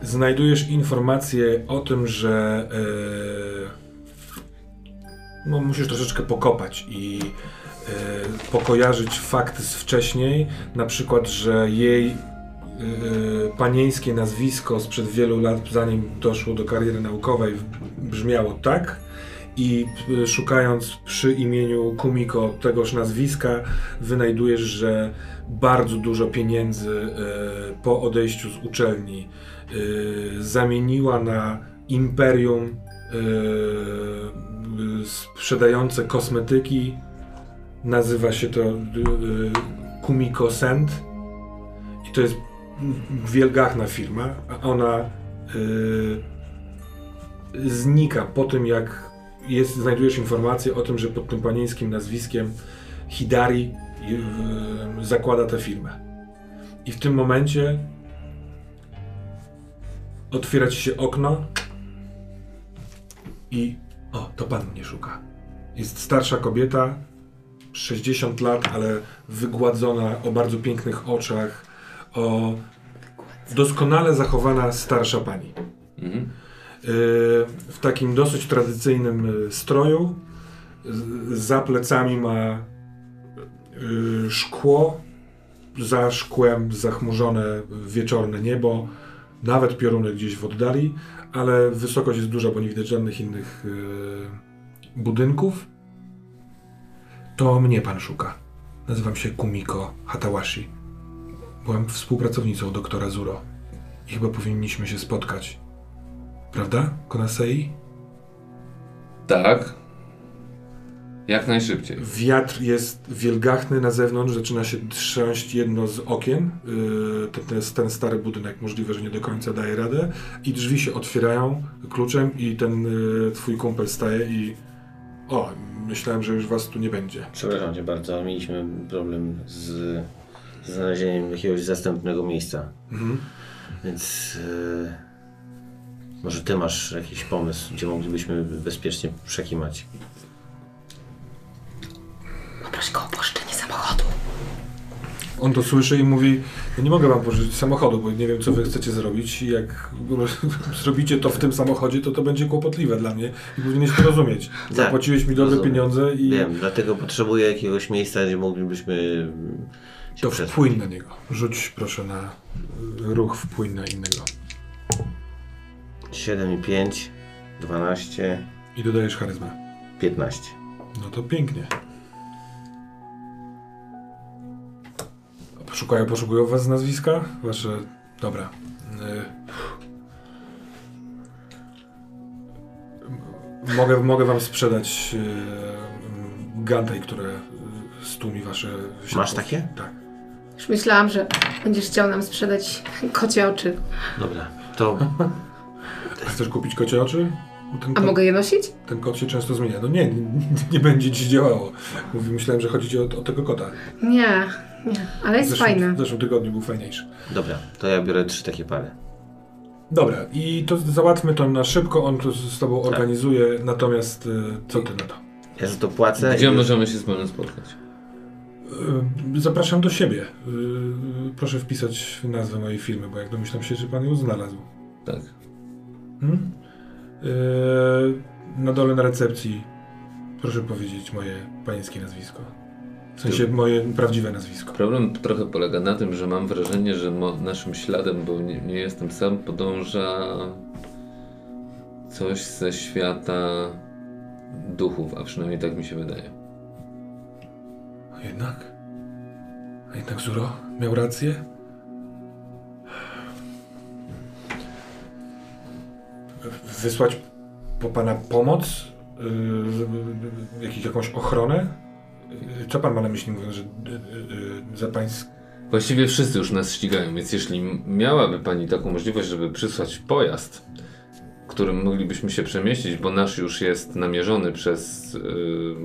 znajdujesz informację o tym, że yy, no, musisz troszeczkę pokopać i yy, pokojarzyć fakty z wcześniej. Na przykład, że jej panieńskie nazwisko sprzed wielu lat, zanim doszło do kariery naukowej, brzmiało tak. I y, szukając przy imieniu Kumiko tegoż nazwiska, wynajdujesz, że bardzo dużo pieniędzy y, po odejściu z uczelni y, zamieniła na imperium y, y, sprzedające kosmetyki. Nazywa się to y, y, Kumiko Scent. I to jest wielgachna firma, a ona y, znika po tym, jak jest, znajdujesz informację o tym, że pod tym panieńskim nazwiskiem Hidari y, zakłada tę firmę. I w tym momencie otwiera ci się okno i o, to pan mnie szuka. Jest starsza kobieta, 60 lat, ale wygładzona, o bardzo pięknych oczach, o doskonale zachowana starsza pani. Mhm. w takim dosyć tradycyjnym y, stroju. Za plecami ma y, szkło, za szkłem zachmurzone wieczorne niebo, nawet pioruny gdzieś w oddali, ale wysokość jest duża, bo nie widać żadnych innych budynków. To mnie pan szuka. Nazywam się Kumiko Hatawashi. Byłem współpracownicą doktora Zuro i chyba powinniśmy się spotkać. Prawda, Konasei? Tak. Jak najszybciej. Wiatr jest wielgachny na zewnątrz, zaczyna się trząść jedno z okien. Yy, ten, ten, stary budynek możliwe, że nie do końca daje radę. I drzwi się otwierają kluczem i ten yy, twój kumpel staje i... O, myślałem, że już was tu nie będzie. Przepraszam cię bardzo, mieliśmy problem z znalezieniem jakiegoś zastępnego miejsca. Mhm. Więc e, może ty masz jakiś pomysł, gdzie moglibyśmy bezpiecznie przekimać. Poproś go o pożyczenie samochodu. On to słyszy i mówi, ja nie mogę wam pożyczyć samochodu, bo nie wiem, co wy chcecie zrobić i jak zrobicie to w tym samochodzie, to to będzie kłopotliwe dla mnie i powinieneś to rozumieć. Zapłaciłeś mi dobre rozumiem. pieniądze i Wiem, dlatego potrzebuję jakiegoś miejsca, gdzie moglibyśmy się to przespać. wpłyń na niego. Rzuć proszę na y, ruch wpłyń na innego. 7 i 5, 12, I dodajesz charyzmę. 15. No to pięknie. Poszukają, poszukują was z nazwiska? Wasze... Dobra. Y... Mogę, mogę wam sprzedać y... Gantej, które y, stłumi wasze... Masz środków. takie? Tak. Już myślałam, że będziesz chciał nam sprzedać kocie oczy. Dobra, to Chcesz kupić kocie oczy? Ten A kot, mogę je nosić? ten kot się często zmienia. No nie, nie, nie będzie ci działało. Mówi, myślałem, że chodzi ci o, o tego kota. Nie, nie. Ale W jest zeszłym, fajny. w zeszłym tygodniu był fajniejszy. dobra, to ja biorę trzy takie pary. Dobra, i to załatwmy to na szybko, on to z tobą Tak. organizuje, natomiast y, co ty na to? Ja za to płacę. Gdzie i- możemy się z panem spotkać? Y, Zapraszam do siebie. Y, Proszę wpisać nazwę mojej firmy, bo jak domyślam się, że pan ją znalazł. Tak. Hmm? Y, Na dole na recepcji proszę powiedzieć moje panieńskie nazwisko. W sensie moje prawdziwe nazwisko. Problem trochę polega na tym, że mam wrażenie, że naszym śladem, bo nie, nie jestem sam, podąża coś ze świata duchów, a przynajmniej tak mi się wydaje. Jednak? A jednak Zuro miał rację? Wysłać po pana pomoc? Yy, jakiś, jakąś ochronę? Co pan ma na myśli mówiąc, że yy, za pańsk... Właściwie wszyscy już nas ścigają, więc jeśli miałaby Pani taką możliwość, żeby przysłać pojazd, którym moglibyśmy się przemieścić, bo nasz już jest namierzony przez, yy,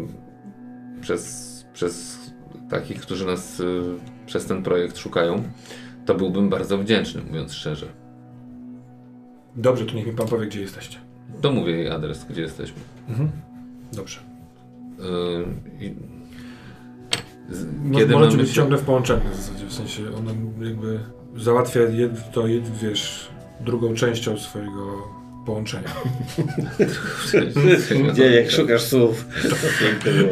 przez, przez takich, którzy nas yy, przez ten projekt szukają, to byłbym bardzo wdzięczny, mówiąc szczerze. Dobrze, to niech mi pan powie, gdzie jesteście. To mówię jej adres, gdzie jesteśmy. Mhm. Dobrze. Yy, i Z- Kiedy możecie mamy być się... ciągle w połączeniu w zasadzie, w sensie ona jakby załatwia jed, to, jed, wiesz, drugą częścią swojego połączenia. Gdzie jak szukasz słów.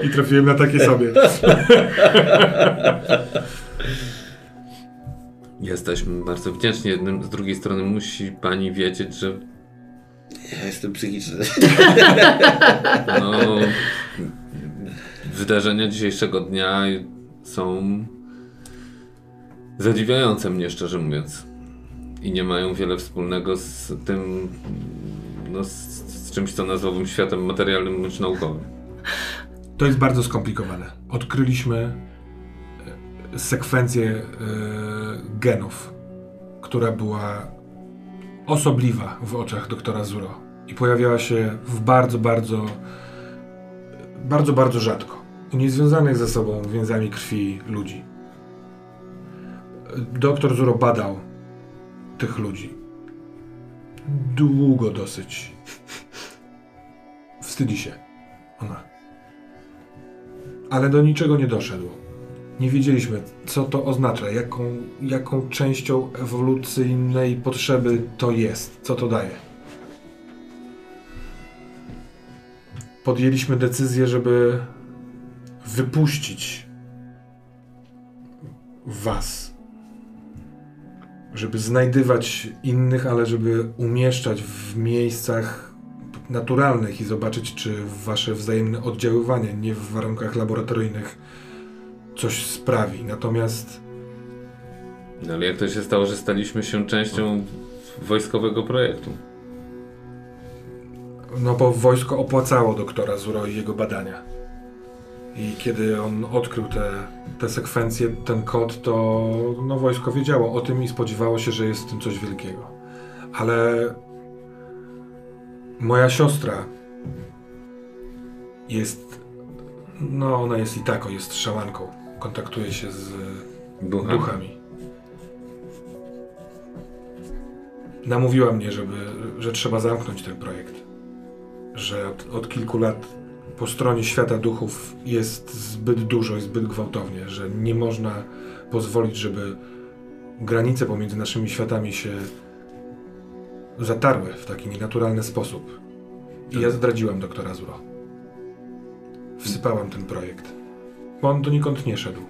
I trafiłem na takie sobie. Jesteśmy bardzo wdzięczni. Jednym z drugiej strony musi pani wiedzieć, że Ja jestem psychiczny. no, wydarzenia dzisiejszego dnia są zadziwiające mnie, szczerze mówiąc. I nie mają wiele wspólnego z tym, no, z, z czymś, co nazwałbym światem materialnym bądź naukowym. To jest bardzo skomplikowane. Odkryliśmy e, sekwencję e, genów, która była osobliwa w oczach doktora Zuro i pojawiała się w bardzo, bardzo, bardzo, bardzo rzadko. U niezwiązanych ze sobą więzami krwi ludzi. Doktor Zuro badał tych ludzi. Długo dosyć. Wstydzi się. Ona ale do niczego nie doszedł. Nie wiedzieliśmy, co to oznacza, jaką, jaką częścią ewolucyjnej potrzeby to jest, co to daje. Podjęliśmy decyzję, żeby wypuścić was. Żeby znajdywać innych, ale żeby umieszczać w miejscach naturalnych i zobaczyć, czy wasze wzajemne oddziaływanie nie w warunkach laboratoryjnych coś sprawi. Natomiast No, ale jak to się stało, że staliśmy się częścią wojskowego projektu? no bo wojsko opłacało doktora Zuro i jego badania. I kiedy on odkrył te, te sekwencje, ten kod, to no, wojsko wiedziało o tym i spodziewało się, że jest w tym coś wielkiego. Ale moja siostra jest, no ona jest i tako, jest szamanką. Kontaktuje się z Duchami. duchami. Namówiła mnie, żeby, że trzeba zamknąć ten projekt. Że od, od kilku lat po stronie świata duchów jest zbyt dużo i zbyt gwałtownie, że nie można pozwolić, żeby granice pomiędzy naszymi światami się zatarły w taki nienaturalny sposób. I ja zdradziłam doktora Zuro. Wsypałam ten projekt. Bo on donikąd nie szedł.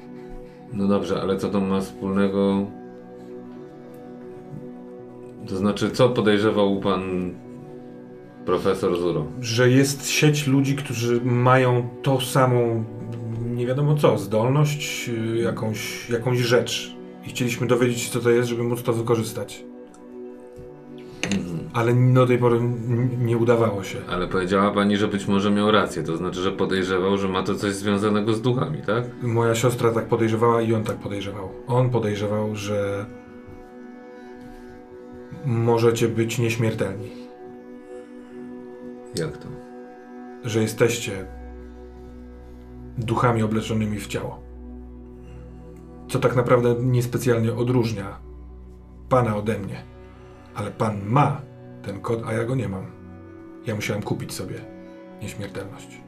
No dobrze, ale co to ma wspólnego? To znaczy, co podejrzewał pan profesor Zuro? że jest sieć ludzi, którzy mają tą samą, nie wiadomo co, zdolność, y, jakąś, jakąś rzecz. I chcieliśmy dowiedzieć się, co to jest, żeby móc to wykorzystać. Ale do tej pory nie udawało się. Ale powiedziała pani, że być może miał rację, to znaczy, że podejrzewał, że ma to coś związanego z duchami, tak? Moja siostra tak podejrzewała i on tak podejrzewał. On podejrzewał, że możecie być nieśmiertelni. Jak to? Że jesteście duchami obleczonymi w ciało. Co tak naprawdę niespecjalnie odróżnia pana ode mnie. Ale pan ma ten kod, a ja go nie mam. Ja musiałem kupić sobie nieśmiertelność.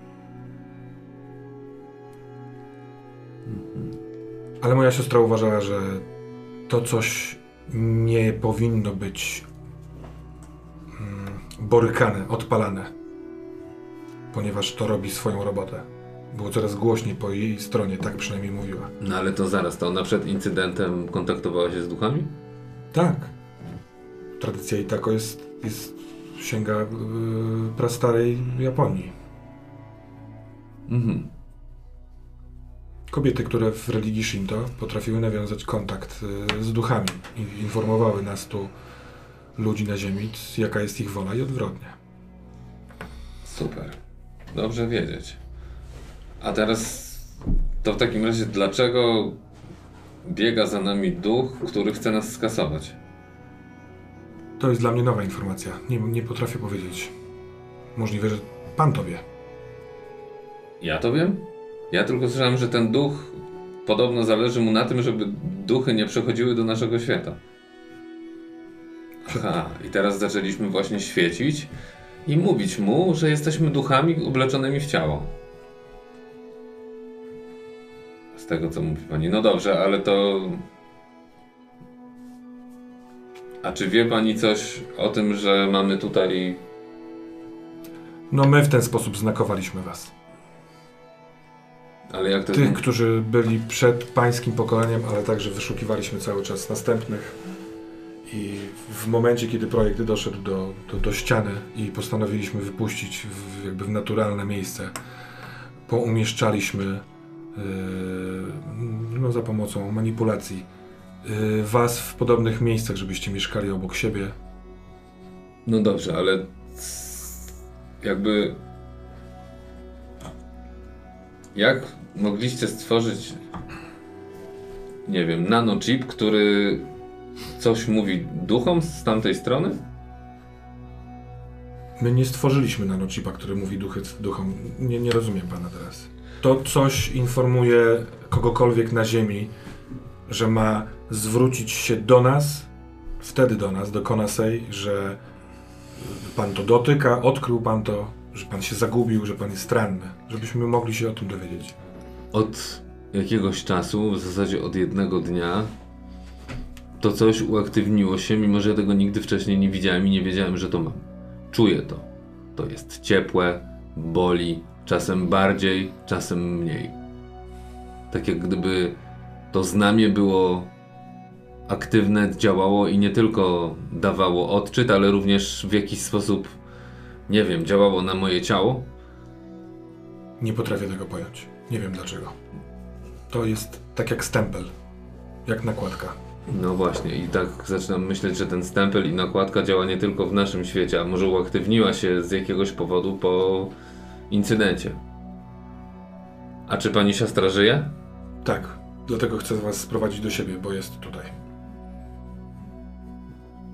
Ale moja siostra uważała, że to coś nie powinno być mm, borykane, odpalane, ponieważ to robi swoją robotę. Było coraz głośniej po jej stronie, tak przynajmniej mówiła. No ale to zaraz, to ona przed incydentem kontaktowała się z duchami? Tak. Tradycja i tako jest, jest sięga yy, prastarej Japonii. Mhm. Kobiety, które w religii Shinto potrafiły nawiązać kontakt yy, z duchami i informowały nas tu, ludzi na ziemi, jaka jest ich wola i odwrotnie. Super. Dobrze wiedzieć. A teraz to w takim razie dlaczego biega za nami duch, który chce nas skasować? To jest dla mnie nowa informacja. Nie, nie potrafię powiedzieć. Możliwe, że pan to wie. Ja to wiem? Ja tylko słyszałem, że ten duch podobno zależy mu na tym, żeby duchy nie przechodziły do naszego świata. Aha, i teraz zaczęliśmy właśnie świecić i mówić mu, że jesteśmy duchami obleczonymi w ciało. tego, co mówi pani. No dobrze, ale to. A czy wie pani coś o tym, że mamy tutaj. No my w ten sposób znakowaliśmy was. Ale jak to Tych, którzy byli przed pańskim pokoleniem, ale także wyszukiwaliśmy cały czas następnych. I w momencie, kiedy projekt doszedł do, do, do ściany i postanowiliśmy wypuścić w, jakby w naturalne miejsce, poumieszczaliśmy yy, no, za pomocą manipulacji yy, was w podobnych miejscach, żebyście mieszkali obok siebie. No dobrze, ale. Jakby. Jak mogliście stworzyć. Nie wiem, nanochip, który coś mówi duchom z tamtej strony? My nie stworzyliśmy nanochipa, który mówi duchy, duchom. Nie, nie rozumiem pana teraz. To coś informuje kogokolwiek na Ziemi, że ma zwrócić się do nas, wtedy do nas, do Konasej, że pan to dotyka, odkrył pan to, że pan się zagubił, że pan jest stranny, żebyśmy mogli się o tym dowiedzieć. Od jakiegoś czasu, w zasadzie od jednego dnia, to coś uaktywniło się, mimo że ja tego nigdy wcześniej nie widziałem i nie wiedziałem, że to mam. Czuję to. To jest ciepłe, boli, czasem bardziej, czasem mniej. Tak jak gdyby to znamie było aktywne, działało i nie tylko dawało odczyt, ale również w jakiś sposób, nie wiem, działało na moje ciało. Nie potrafię tego pojąć. Nie wiem dlaczego. To jest tak jak stempel, jak nakładka. No właśnie, i tak zaczynam myśleć, że ten stempel i nakładka działa nie tylko w naszym świecie, a może uaktywniła się z jakiegoś powodu po incydencie. A czy pani siostra żyje? Tak, dlatego chcę was sprowadzić do siebie, bo jest tutaj.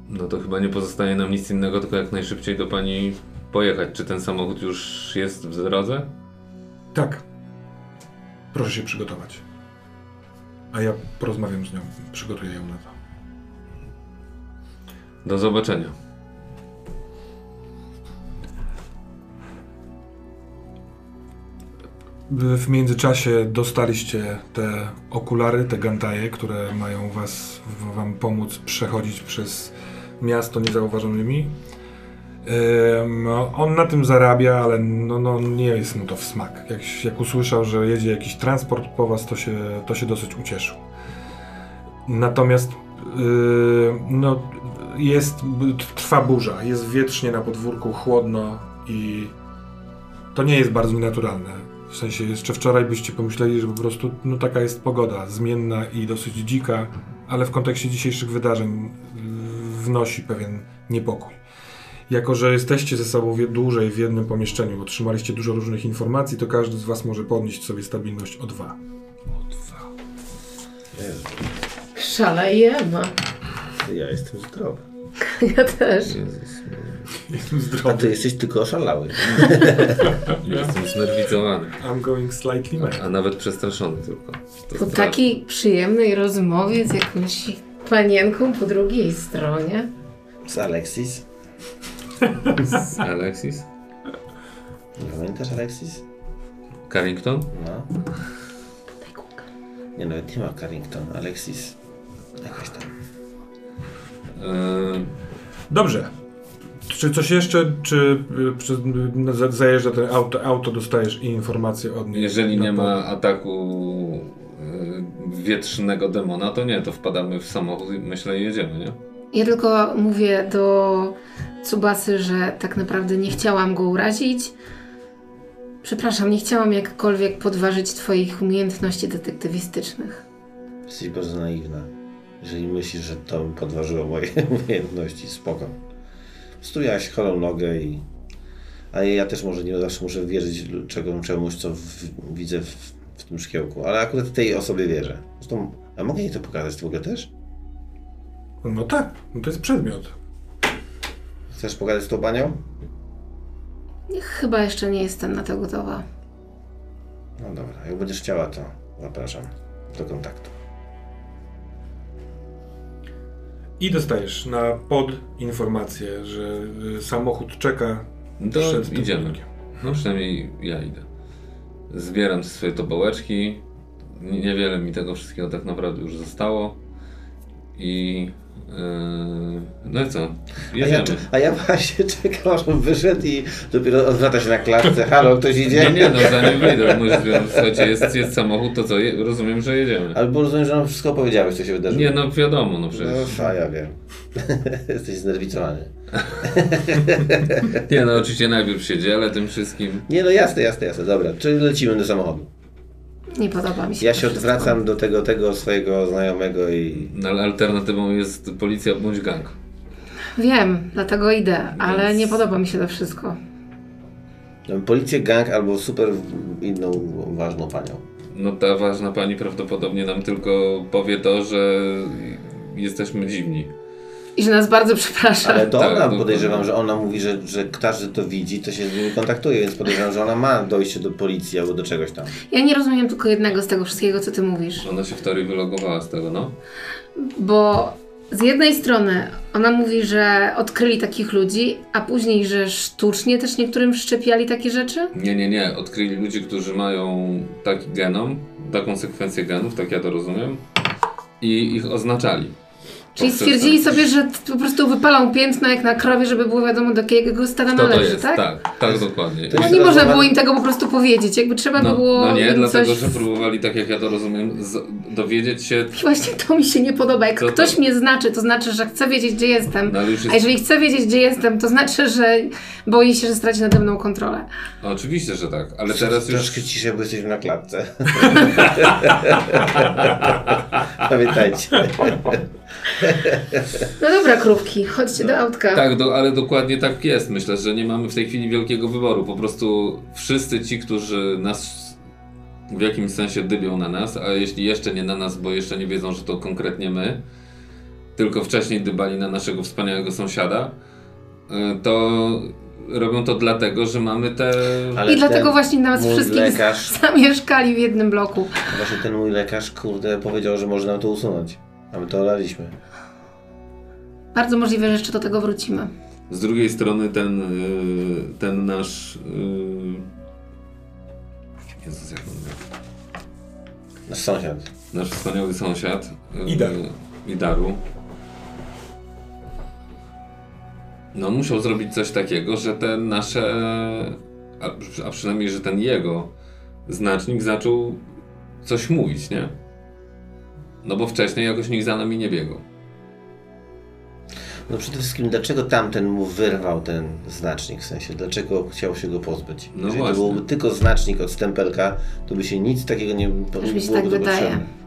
No to chyba nie pozostaje nam nic innego, tylko jak najszybciej do pani pojechać. Czy ten samochód już jest w drodze? Tak. Proszę się przygotować. A ja porozmawiam z nią, przygotuję ją na to. Do zobaczenia. W międzyczasie dostaliście te okulary, te gantaje, które mają was, wam pomóc przechodzić przez miasto niezauważonymi. No, on na tym zarabia, ale no, no, nie jest mu to w smak. Jak, jak usłyszał, że jedzie jakiś transport po was, to się, to się dosyć ucieszył. Natomiast yy, no, jest, trwa burza, jest wietrznie na podwórku, chłodno i to nie jest bardzo nienaturalne. W sensie jeszcze wczoraj byście pomyśleli, że po prostu no, taka jest pogoda, zmienna i dosyć dzika, ale w kontekście dzisiejszych wydarzeń wnosi pewien niepokój. Jako, że jesteście ze sobą dłużej w jednym pomieszczeniu, otrzymaliście dużo różnych informacji, to każdy z Was może podnieść sobie stabilność o dwa. O dwa. Jezu, Szalejemy. ja jestem zdrowy. Ja też. Jezus, Jestem A ty zdrowy. jesteś tylko oszalały. jestem znerwicowany. I'm going slightly mad. A nawet przestraszony tylko. To Po straszne. takiej przyjemnej rozmowie z jakąś panienką po drugiej stronie. Z Alexis. Z Alexis? Nie pamiętasz Alexis? Carrington? No. Nie, nawet nie ma Carrington. Alexis. Jakaś tam. Eee, Dobrze. Czy coś jeszcze, czy y, y, za- zajeżdża ten auto, auto, dostajesz informacje od niej? Jeżeli nie ma ataku y, wietrznego demona, to nie, to wpadamy w samochód i myślę i jedziemy, nie? Ja tylko mówię do Cubasy, że tak naprawdę nie chciałam go urazić. Przepraszam, nie chciałam jakkolwiek podważyć Twoich umiejętności detektywistycznych. Jesteś bardzo naiwna. Jeżeli myślisz, że to podważyło moje umiejętności, spoko. Stujałaś cholą nogę i... A ja też może nie zawsze muszę wierzyć czego, czemuś, co w, widzę w, w tym szkiełku. Ale akurat tej osobie wierzę. Zresztą, a mogę jej to pokazać w ogóle też? No tak, no to jest przedmiot. Chcesz pogadać z tą panią? Chyba jeszcze nie jestem na to gotowa. No dobra, jak będziesz chciała, to zapraszam do kontaktu. I dostajesz na pod informację, że y, samochód czeka to przed idziemy. budynkiem. No przynajmniej ja idę. Zbieram swoje tobołeczki, niewiele mi tego wszystkiego tak naprawdę już zostało. I no i co? A ja, Jedziemy. a ja właśnie czekam, aż on wyszedł i dopiero odwraca się na klatce. Halo, ktoś idzie? Nie, nie, no zanim wyjdę, że słuchajcie, jest, jest samochód, to co, je, rozumiem, że jedziemy. Albo rozumiem, że nam wszystko opowiedziałeś, co się wydarzyło. Nie, no wiadomo, no przecież. No, a ja wiem. Jesteś znerwicowany. Nie, no oczywiście najpierw się dzielę tym wszystkim. Nie, no jasne, jasne, jasne. Dobra, czyli lecimy do samochodu. Nie podoba mi się Ja się wszystko. odwracam do tego, tego swojego znajomego i... No, ale alternatywą jest policja bądź gang. Wiem, dlatego idę, ale Więc- nie podoba mi się to wszystko. no, Policję, gang albo super inną ważną panią. No ta ważna pani prawdopodobnie nam tylko powie to, że jesteśmy dziwni. I że nas bardzo przeprasza. Ale to Tak, ona dokładnie. podejrzewam, że ona mówi, że, że każdy to widzi, to się z nimi kontaktuje, więc podejrzewam, że ona ma dojście do policji albo do czegoś tam. Ja nie rozumiem tylko jednego z tego wszystkiego, co ty mówisz. Ona się w teorii wylogowała z tego, no. Bo z jednej strony ona mówi, że odkryli takich ludzi, a później, że sztucznie też niektórym wszczepiali takie rzeczy? Nie, nie, nie. Odkryli ludzi, którzy mają taki genom, taką sekwencję genów, tak ja to rozumiem, i ich oznaczali. Czyli stwierdzili sobie, że po prostu wypalą piętno jak na krowie, żeby było wiadomo do jakiego stada Kto to należy, jest? tak? tak, tak, dokładnie. To No jest nie można było im tego po prostu powiedzieć, jakby trzeba by No, było no nie, dlatego coś... że próbowali, tak jak ja to rozumiem, z, dowiedzieć się. I właśnie to mi się nie podoba. Jak to? ktoś mnie znaczy, to znaczy, że chce wiedzieć, gdzie jestem. No, już A jest, jeżeli chce wiedzieć, gdzie jestem, to znaczy, że boi się, że straci nade mną kontrolę. no, oczywiście, że tak, ale teraz już. Troszkę ciszej, bo jesteśmy na klatce. Pamiętajcie. No dobra, krówki, chodźcie do autka. Tak, do, ale dokładnie tak jest. Myślę, że nie mamy w tej chwili wielkiego wyboru. Po prostu wszyscy ci, którzy nas w jakimś sensie dybią na nas, a jeśli jeszcze nie na nas, bo jeszcze nie wiedzą, że to konkretnie my, tylko wcześniej dybali na naszego wspaniałego sąsiada, y, to robią to dlatego, że mamy te. Ale I dlatego właśnie nas wszystkich lekarz, zamieszkali w jednym bloku. właśnie ten mój lekarz, kurde, powiedział, że może nam to usunąć. A my to olaliśmy. Bardzo możliwe, że jeszcze do tego wrócimy. Z drugiej strony ten, y, ten nasz. y, Jezus, jak on miał? Nasz sąsiad. nasz wspaniały sąsiad y, Idaru. Idaru. No musiał zrobić coś takiego, że te nasze, a, a przynajmniej, że ten jego znacznik zaczął coś mówić, nie? No bo wcześniej jakoś nikt za nami nie biegał. No przede wszystkim, dlaczego tamten mu wyrwał ten znacznik? W sensie, dlaczego chciał się go pozbyć? No Jeżeli właśnie. to byłby tylko znacznik od stempelka, to by się nic takiego nie się byłoby tak wydaje. potrzeby.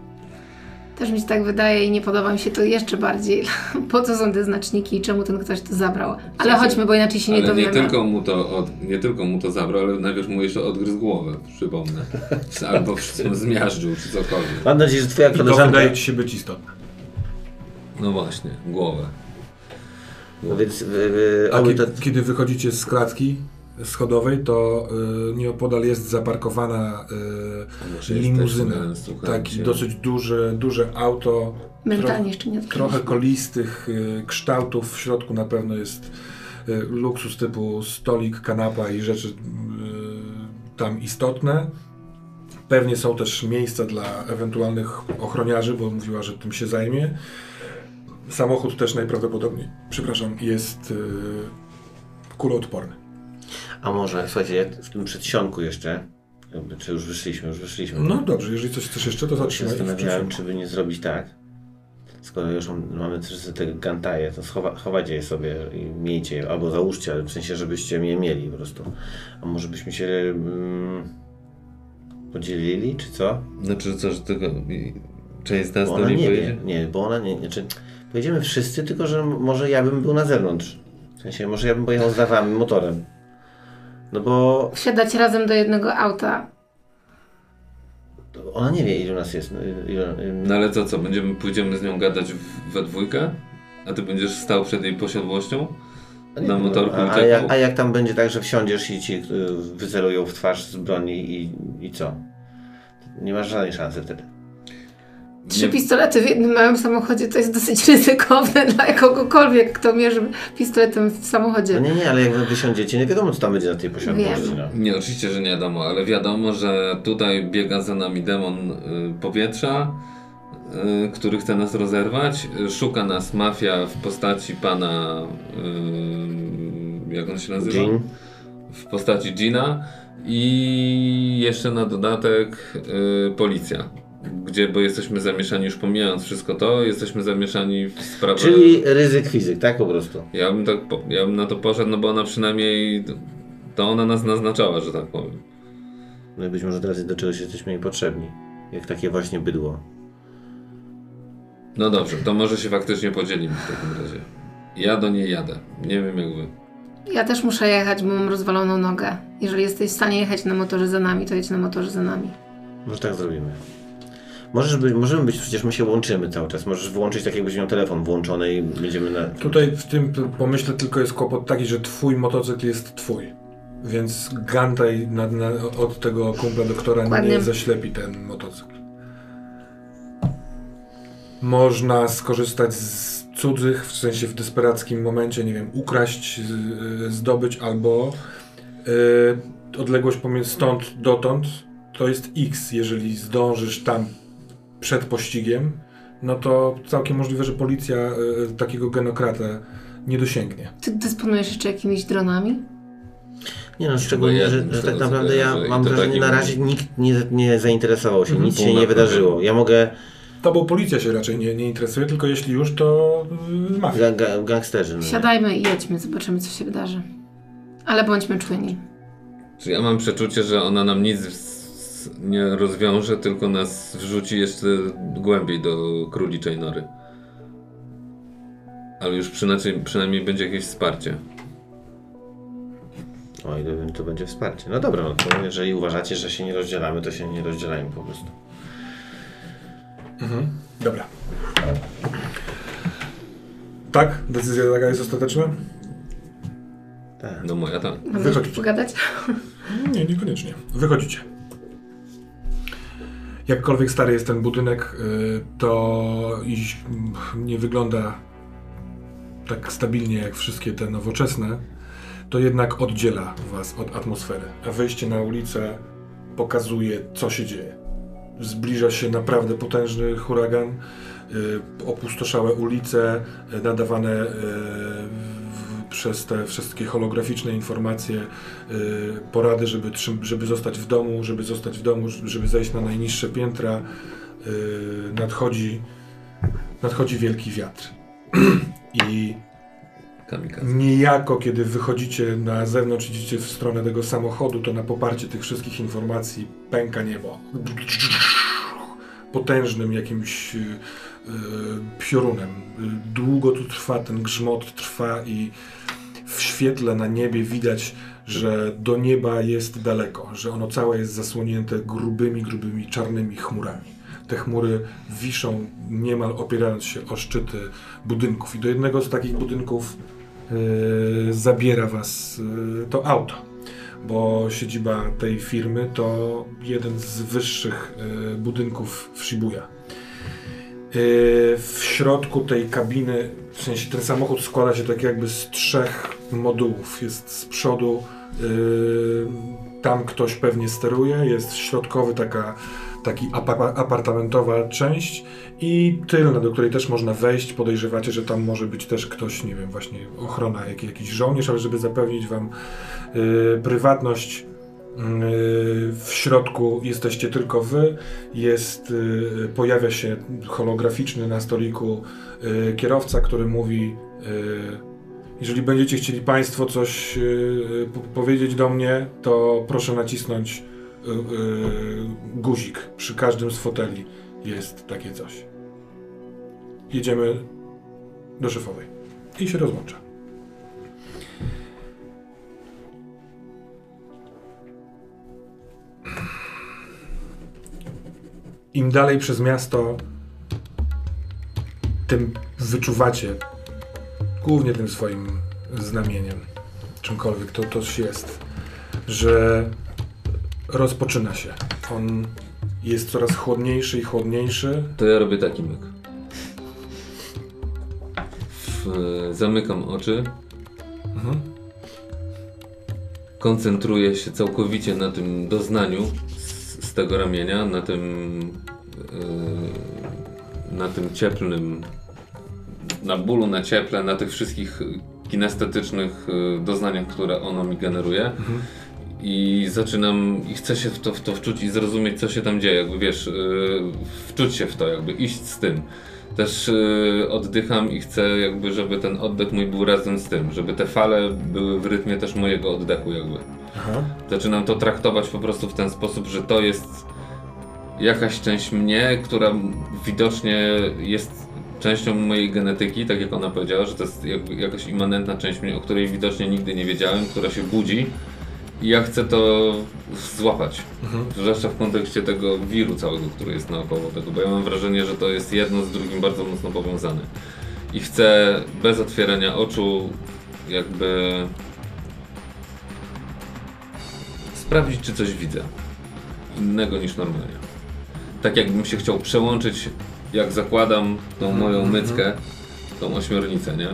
Też mi się tak wydaje i nie podoba mi się to jeszcze bardziej. Po co są te znaczniki i czemu ten ktoś to zabrał? Ale chodźmy, bo inaczej się nie Ale nie dowiemy. tylko, mu to od, nie tylko mu to zabrał, ale najpierw mu jeszcze odgryzł głowę, przypomnę. Albo zmiażdżył, czy cokolwiek. Mam nadzieję, że twoja I to koleżanka... wydaje ci się być istotne. No właśnie, głowę. No więc yy, A oby kiedy, to... kiedy wychodzicie z klatki schodowej, to y, nieopodal jest zaparkowana y, limuzyna. Taki dosyć duże, duże auto. Mentalnie jeszcze nie odkryliśmy. Trochę kolistych y, kształtów. W środku na pewno jest y, luksus typu stolik, kanapa i rzeczy tam istotne. Pewnie są też miejsca dla ewentualnych ochroniarzy, bo mówiła, że tym się zajmie. Samochód też najprawdopodobniej, przepraszam, jest kuloodporny. A może, słuchajcie, w tym przedsionku jeszcze, jakby, czy już wyszliśmy, już wyszliśmy. No dobrze, jeżeli coś chcesz jeszcze, to i zastanawiałem, czy by nie zrobić tak, skoro już mam- mamy wszyscy te gantaje, to schowa, chowajcie je sobie i miejcie je, albo załóżcie, ale w sensie, żebyście je mieli po prostu. A może byśmy się mm, podzielili, czy co? Znaczy co, że tylko część z nas ona nie nie pojedzie? wie, nie, bo ona nie, znaczy pojedziemy wszyscy, tylko że może ja bym był na zewnątrz. W sensie, może ja bym pojechał za wami motorem. No bo Wsiadać razem do jednego auta. ona nie wie, ile nas jest. no, Ile, No ale to co, będziemy, pójdziemy z nią gadać w, we dwójkę? A ty będziesz stał przed jej posiadłością? Na motorku a, i a, jak, a jak tam będzie tak, że wsiądziesz i ci y, wycelują w twarz z broni i, i co? Nie masz żadnej szansy wtedy. Trzy Nie- pistolety w jednym małym samochodzie to jest dosyć ryzykowne dla kogokolwiek, kto mierzy pistoletem w samochodzie. No nie, nie, ale jak wy wysiądziecie, nie wiadomo, co tam będzie na tej posiadłości. No. Nie, oczywiście, że nie wiadomo, ale wiadomo, że tutaj biega za nami demon y, powietrza, y, który chce nas rozerwać. Szuka nas mafia w postaci pana. Y, jak on się nazywa? Jean? W postaci Gina. I jeszcze na dodatek y, policja. Gdzie, bo jesteśmy zamieszani, już pomijając wszystko to, jesteśmy zamieszani w sprawę. Czyli ryzyk fizyk, tak po prostu. Ja bym, tak, ja bym na to poszedł, no bo ona przynajmniej. To ona nas naznaczała, że tak powiem. No i być może teraz do czegoś jesteśmy jej potrzebni. Jak takie właśnie bydło. No dobrze, to może się faktycznie podzielimy w takim razie. Ja do niej jadę. Nie wiem jak wy. Ja też muszę jechać, bo mam rozwaloną nogę. Jeżeli jesteś w stanie jechać na motorze za nami, to jedź na motorze za nami. Może tak zrobimy. Możesz być, możemy być, przecież my się łączymy cały czas. Możesz wyłączyć tak, jakbyś miał telefon włączony i będziemy na. Tutaj w tym pomyśle tylko jest kłopot taki, że twój motocykl jest twój. Więc Gantaj na, na, od tego kumpla doktora Dokładnie. nie zaślepi ten motocykl. Można skorzystać z cudzych, w sensie w desperackim momencie, nie wiem, ukraść, z- zdobyć albo y, odległość pomiędzy stąd dotąd to jest X. Jeżeli zdążysz tam przed pościgiem, no to całkiem możliwe, że policja y, takiego genokratę nie dosięgnie. Ty dysponujesz jeszcze jakimiś dronami? Nie no, szczególnie, że, że tak naprawdę ja mam to wrażenie, na razie nikt nie, nie zainteresował się, Mhm. nic się Pół nie na wydarzyło. Ja mogę, Tobą policja się raczej nie, nie interesuje, tylko jeśli już, to y, mafia. ga, ga, gangsterzy. No. Siadajmy i jedźmy, zobaczymy co się wydarzy. Ale bądźmy czujni. Czy ja mam przeczucie, że ona nam nic nie rozwiąże, tylko nas wrzuci jeszcze głębiej do króliczej nory. Ale już przynajmniej, przynajmniej będzie jakieś wsparcie. Oj, to, to będzie wsparcie. No dobra, no to jeżeli uważacie, że się nie rozdzielamy, to się nie rozdzielajmy po prostu. Mhm. Dobra. Tak? Decyzja taka jest ostateczna? Tak. No moja tak. Wychodzicie. pogadać? Nie, niekoniecznie. Wychodzicie. Jakkolwiek stary jest ten budynek, y, to nie wygląda tak stabilnie jak wszystkie te nowoczesne, to jednak oddziela was od atmosfery. A wyjście na ulicę pokazuje, co się dzieje. Zbliża się naprawdę potężny huragan, y, opustoszałe ulice, y, nadawane przez te wszystkie holograficzne informacje, y, porady, żeby, żeby zostać w domu, żeby zostać w domu, żeby zejść na najniższe piętra. Y, Nadchodzi, nadchodzi wielki wiatr. I Kamikaze. niejako, kiedy wychodzicie na zewnątrz, idziecie w stronę tego samochodu, to na poparcie tych wszystkich informacji pęka niebo. Potężnym jakimś y, piorunem. Y, Długo tu trwa, ten grzmot trwa i w świetle na niebie widać, że do nieba jest daleko, że ono całe jest zasłonięte grubymi, grubymi, czarnymi chmurami. Te chmury wiszą niemal opierając się o szczyty budynków. I do jednego z takich budynków yy, zabiera was yy, to auto, bo siedziba tej firmy to jeden z wyższych yy, budynków w Shibuya. Yy, w środku tej kabiny, w sensie ten samochód składa się tak jakby z trzech modułów. Jest z przodu, yy, tam ktoś pewnie steruje, jest środkowy taka, taki apa- apartamentowa część i tylna, do której też można wejść. Podejrzewacie, że tam może być też ktoś, nie wiem, właśnie ochrona, jak, jakiś żołnierz, ale żeby zapewnić wam yy, prywatność, w środku jesteście tylko wy. Jest, yy, pojawia się holograficzny na stoliku yy, kierowca, który mówi: Jeżeli będziecie chcieli Państwo coś po- powiedzieć do mnie, to proszę nacisnąć guzik. Przy każdym z foteli jest takie coś. Jedziemy do szefowej. I się rozłącza. Im dalej przez miasto, tym wyczuwacie, głównie tym swoim znamieniem, czymkolwiek to też jest, że rozpoczyna się. On jest coraz chłodniejszy i chłodniejszy. To ja robię taki myk. W, zamykam oczy. Mhm. Koncentruję się całkowicie na tym doznaniu tego ramienia, na tym yy, na tym cieplnym na bólu, na cieple, na tych wszystkich kinestetycznych yy, doznaniach, które ono mi generuje. I zaczynam, i chcę się w to, w to wczuć i zrozumieć, co się tam dzieje, jakby wiesz, yy, wczuć się w to, jakby iść z tym. Też yy, oddycham i chcę jakby, żeby ten oddech mój był razem z tym, żeby te fale były w rytmie też mojego oddechu jakby. Aha. Zaczynam to traktować po prostu w ten sposób, że to jest jakaś część mnie, która widocznie jest częścią mojej genetyki, tak jak ona powiedziała, że to jest jakaś immanentna część mnie, o której widocznie nigdy nie wiedziałem, która się budzi. I ja chcę to złapać. Zwłaszcza w kontekście tego wiru całego, który jest naokoło tego, bo ja mam wrażenie, że to jest jedno z drugim bardzo mocno powiązane. I chcę bez otwierania oczu jakby sprawdzić, czy coś widzę innego niż normalnie. Tak jakbym się chciał przełączyć, jak zakładam tą moją myckę, tą ośmiornicę, nie?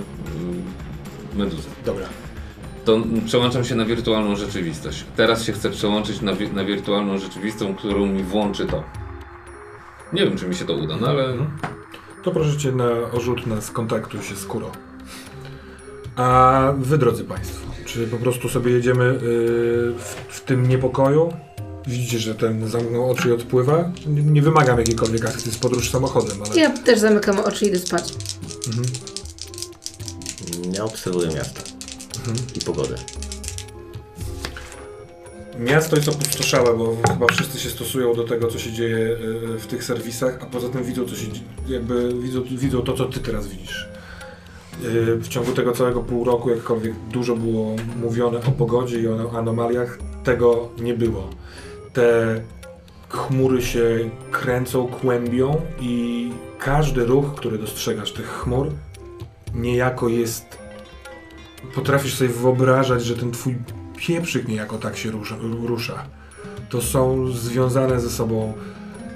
Meduzę. Dobra. To przełączam się na wirtualną rzeczywistość. Teraz się chcę przełączyć na, wi- na wirtualną rzeczywistą, którą mi włączy to. Nie wiem, czy mi się to uda, no ale To proszę cię na orzut na skontaktuj się z Kuro. A wy, drodzy Państwo, czy po prostu sobie jedziemy yy, w, w tym niepokoju? Widzicie, że ten zamknął oczy i odpływa? Nie, nie wymagam jakiejkolwiek akcji z podróż samochodem, ale... Ja też zamykam oczy i idę spać. Ja obserwuję miasto i pogodę. Miasto jest opustoszałe, bo chyba wszyscy się stosują do tego, co się dzieje y, w tych serwisach, a poza tym widzą, co się, jakby widzą, widzą to, co ty teraz widzisz. W ciągu tego całego pół roku, jakkolwiek dużo było mówione o pogodzie i o anomaliach, tego nie było. Te chmury się kręcą, kłębią i każdy ruch, który dostrzegasz tych chmur, niejako jest potrafisz sobie wyobrażać, że ten twój pieprzyk niejako tak się rusza. rusza. To są związane ze sobą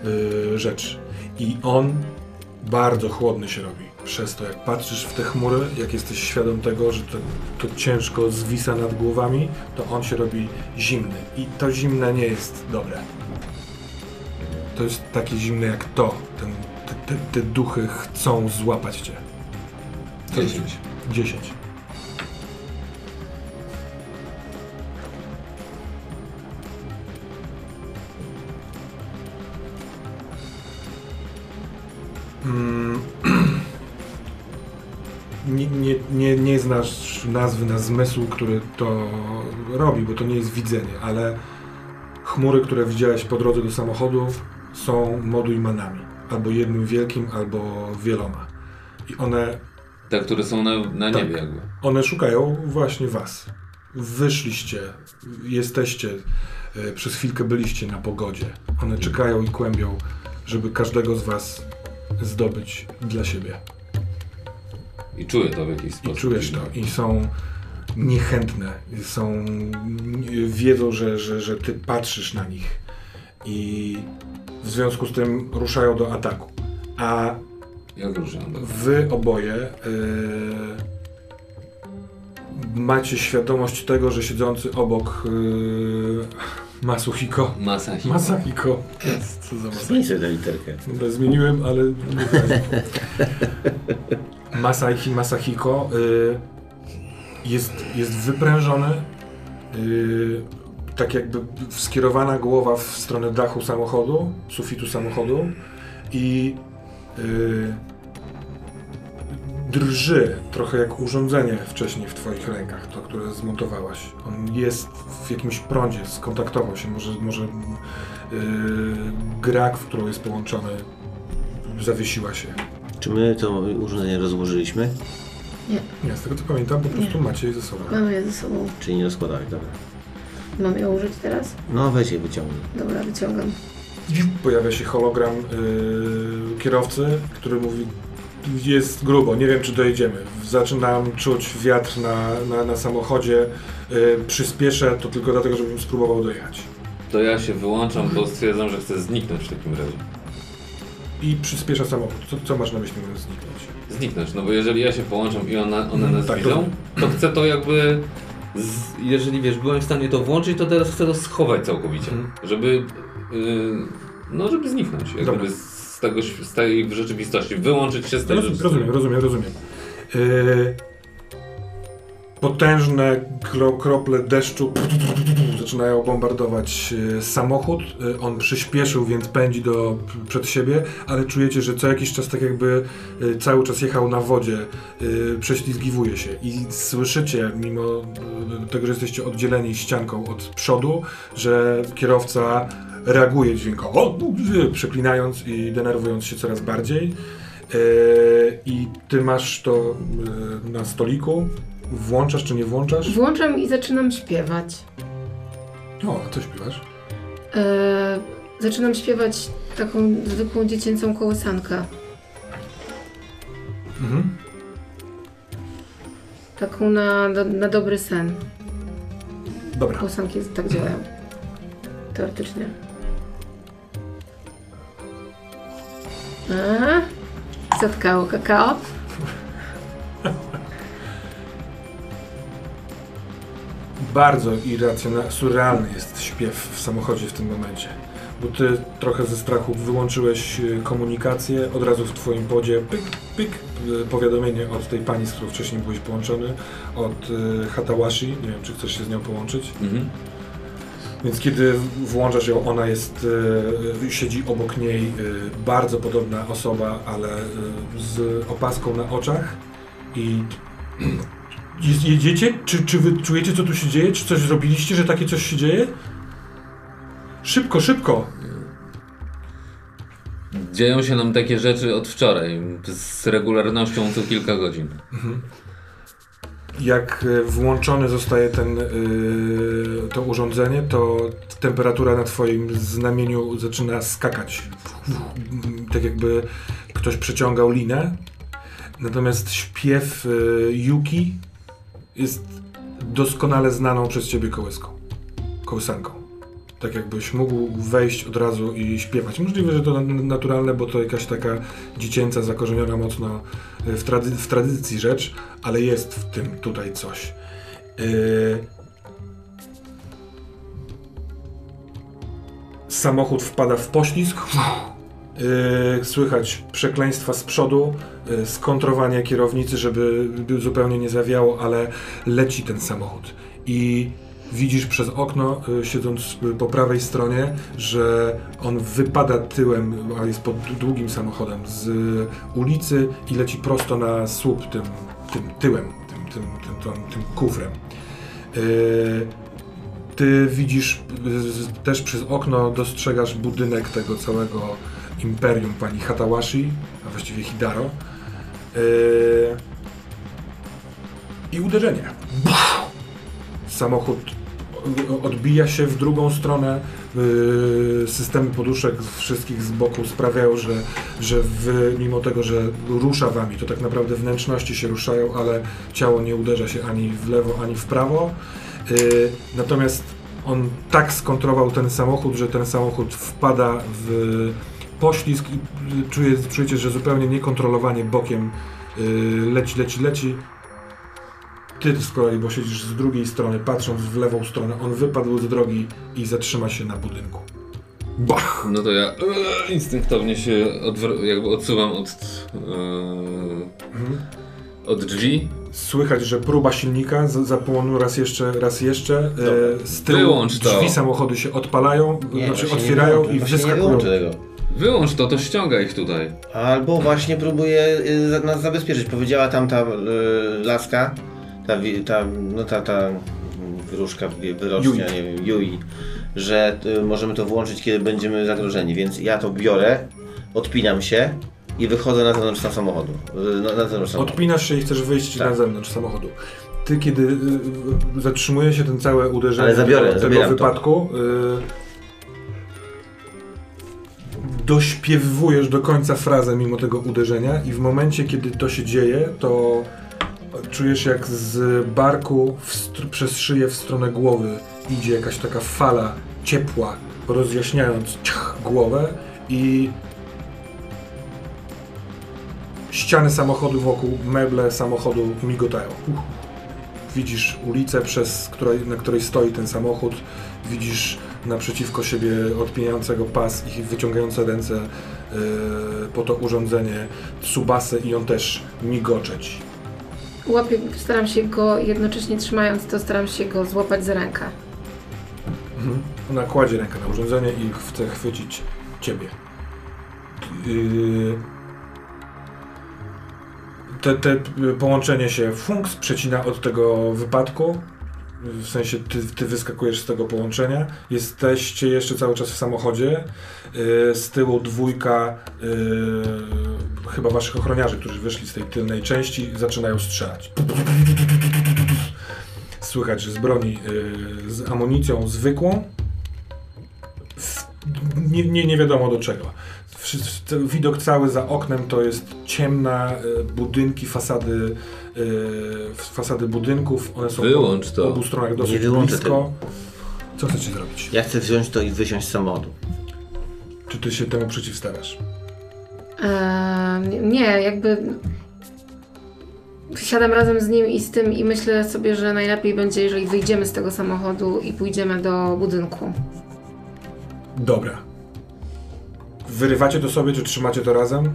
y, rzeczy. I on bardzo chłodny się robi. Przez to, jak patrzysz w te chmury, jak jesteś świadom tego, że to, to ciężko zwisa nad głowami, to on się robi zimny. I to zimne nie jest dobre. To jest takie zimne jak to. Ten, te, te, te duchy chcą złapać cię. Co 10. 10. Mm. Nie, nie, nie, nie znasz nazwy na zmysł, który to robi, bo to nie jest widzenie, ale chmury, które widziałeś po drodze do samochodu są modujmanami. Albo jednym wielkim, albo wieloma. I one te, które są na, na Tak. niebie jakby. one szukają właśnie was. Wyszliście, jesteście, e, przez chwilkę byliście na pogodzie. One czekają i kłębią, żeby każdego z was zdobyć dla siebie. I czuję to w jakiś I sposób. czujesz to. I są niechętne. Są, wiedzą, że, że, że ty patrzysz na nich. I w związku z tym ruszają do ataku. A Jak ruszam do Wy oboje yy, macie świadomość tego, że siedzący obok yy, Masuhiko. Masahiko. Masahiko. Co za Masahiko? Zmień sobie tę literkę. Dobra, zmieniłem, ale. Masaihi Masahiko y, jest, jest wyprężony, y, tak jakby skierowana głowa w stronę dachu samochodu, sufitu samochodu i y, drży trochę jak urządzenie wcześniej w twoich rękach, to które zmontowałaś. On jest w jakimś prądzie, skontaktował się, może, może yy, grak, w którą jest połączony, zawiesiła się. Czy my to urządzenie rozłożyliśmy? Nie, z tego co pamiętam, po prostu Nie. macie je ze sobą. Mam je ze sobą. Czyli nie rozkładali, dobra. Mam ją użyć teraz? No weź je wyciągnij. Dobra, wyciągam. Pojawia się hologram yy, kierowcy, który mówi jest grubo, nie wiem czy dojedziemy. Zaczynam czuć wiatr na, na, na samochodzie. Yy, przyspieszę to tylko dlatego, żebym spróbował dojechać. To ja się wyłączam, bo stwierdzam, że chcę zniknąć w takim razie. I przyspiesza samochód. Co, co masz na myśli mówiąc zniknąć? Zniknąć, no bo jeżeli ja się połączam i ona, one nas Tak, widzą, to chcę to jakby... Z, jeżeli wiesz, byłem w stanie to włączyć, to teraz chcę to schować całkowicie. Mhm. Żeby... Yy, no, żeby zniknąć. Dobra. Z, tego, z tej rzeczywistości. Wyłączyć się z tej Rozumiem, rzeczywistości. rozumiem, rozumiem, rozumiem. Yy, potężne kro, krople deszczu zaczynają bombardować yy, samochód. Yy, on przyspieszył, więc pędzi do, przed siebie, ale czujecie, że co jakiś czas tak jakby yy, cały czas jechał na wodzie, prześlizgiwuje się i słyszycie, mimo tego, że jesteście oddzieleni ścianką od przodu, że kierowca reaguje dźwiękowo, yy, przeklinając i denerwując się coraz bardziej. Yy, I ty masz to yy, na stoliku. Włączasz czy nie włączasz? Włączam i zaczynam śpiewać. O, a co śpiewasz? E, zaczynam śpiewać taką zwykłą dziecięcą kołysankę. Mhm. Taką na, na, na dobry sen. Dobra. Kołysanki tak działają. Teoretycznie. A? Zatkało kakao. Bardzo irracjonalny, surrealny jest śpiew w samochodzie w tym momencie. Bo ty trochę ze strachu wyłączyłeś y, komunikację, od razu w twoim podzie pyk, pyk, y, powiadomienie od tej pani, z którą wcześniej byłeś połączony, od y, Hatawashi, nie wiem czy chcesz się z nią połączyć. Mhm. Więc kiedy włączasz ją, ona jest, e, siedzi obok niej e, bardzo podobna osoba, ale e, z opaską na oczach i jedziecie? Czy, czy wy czujecie co tu się dzieje? Czy coś zrobiliście, że takie coś się dzieje? Szybko, szybko! Dzieją się nam takie rzeczy od wczoraj, z regularnością co kilka godzin. Jak e, włączony zostaje ten, e, to urządzenie, to temperatura na twoim znamieniu zaczyna skakać. Tak jakby ktoś przeciągał linę. Natomiast śpiew e, Yuki jest doskonale znaną przez ciebie kołyską. Kołysanką. Tak jakbyś mógł wejść od razu i śpiewać. Możliwe, że to na- naturalne, bo to jakaś taka dziecięca, zakorzeniona mocno e, w, trady w tradycji rzecz, ale jest w tym tutaj coś. Yy... Samochód wpada w poślizg. Yy, słychać przekleństwa z przodu, yy, skontrowanie kierownicy, żeby by zupełnie nie zawiało, ale leci ten samochód. I widzisz przez okno, yy, siedząc yy, po prawej stronie, że on wypada tyłem, a jest pod długim samochodem, z ulicy i leci prosto na słup tym, tym tyłem, tym, tym, tym, tym, tym kufrem. Yy, ty widzisz y, też przez okno, dostrzegasz budynek tego całego imperium pani Hatawashi, a właściwie Hidaro. I uderzenie. Samochód odbija się w drugą stronę. Yy, Systemy poduszek wszystkich z boku sprawiają, że, że wy, mimo tego, że rusza wami, to tak naprawdę wnętrzności się ruszają, ale ciało nie uderza się ani w lewo, ani w prawo. Yy, natomiast on tak skontrował ten samochód, że ten samochód wpada w poślizg i y, czuje, czujecie, że zupełnie niekontrolowanie bokiem leci, leci, leci. Ty z kolei, bo siedzisz z drugiej strony, patrząc w lewą stronę, on wypadł z drogi i zatrzyma się na budynku. Bach! No to ja e, instynktownie się odwr- jakby odsuwam od, e, Mhm. od drzwi. Słychać, że próba silnika za- zapłonu raz jeszcze, raz jeszcze. E, z tyłu Wyłącz to. drzwi samochodu się odpalają, Nie, znaczy nie otwierają wyłączę, i Nie wyskakują. Wyłącz to, to ściąga ich tutaj. Albo właśnie próbuje y, nas zabezpieczyć. Powiedziała tam ta y, laska, ta, ta, no ta, ta wróżka, wyrocznia, Yui. nie wiem, Yui, że y, możemy to włączyć, kiedy będziemy zagrożeni. Więc ja to biorę, odpinam się i wychodzę na zewnątrz na samochodu. Y, Na, na zewnątrz samochodu. Odpinasz się i chcesz wyjść Tak. na zewnątrz samochodu. Ty, kiedy y, y, zatrzymuje się ten całe uderzenie Ale zabiorę, tego, tego wypadku, y, dośpiewujesz do końca frazę mimo tego uderzenia i w momencie, kiedy to się dzieje, to czujesz jak z barku przez szyję w stronę głowy idzie jakaś taka fala ciepła, rozjaśniając ciach, głowę i ściany samochodu wokół, meble samochodu migotają. Uch. Widzisz ulicę, przez której, na której stoi ten samochód, widzisz naprzeciwko siebie odpinającego pas i wyciągające ręce yy, po to urządzenie Tsubasę i on też migoczeć. Łapię, staram się go, jednocześnie trzymając to, staram się go złapać za rękę. Mhm. Ona kładzie rękę na urządzenie i chce chwycić ciebie. Yy, te, te połączenie się funks przecina od tego wypadku. W sensie ty, ty wyskakujesz z tego połączenia. Jesteście jeszcze cały czas w samochodzie. Yy, z tyłu dwójka yy, chyba waszych ochroniarzy, którzy wyszli z tej tylnej części, zaczynają strzelać. Słychać, że z broni yy, z amunicją zwykłą. W, nie, nie, nie wiadomo do czego. Wszy- Widok cały za oknem to jest ciemna y, budynki, fasady, y, fasady budynków. One są Wyłącz po to. obu stronach dosyć wyłączę blisko. Co chcecie zrobić? Ja chcę wziąć to i wysiąść z samochodu. Czy ty się temu przeciwstawiasz? Eee, nie, jakby siadam razem z nim i z tym i myślę sobie, że najlepiej będzie, jeżeli wyjdziemy z tego samochodu i pójdziemy do budynku. Dobra. Wyrywacie to sobie, czy trzymacie to razem?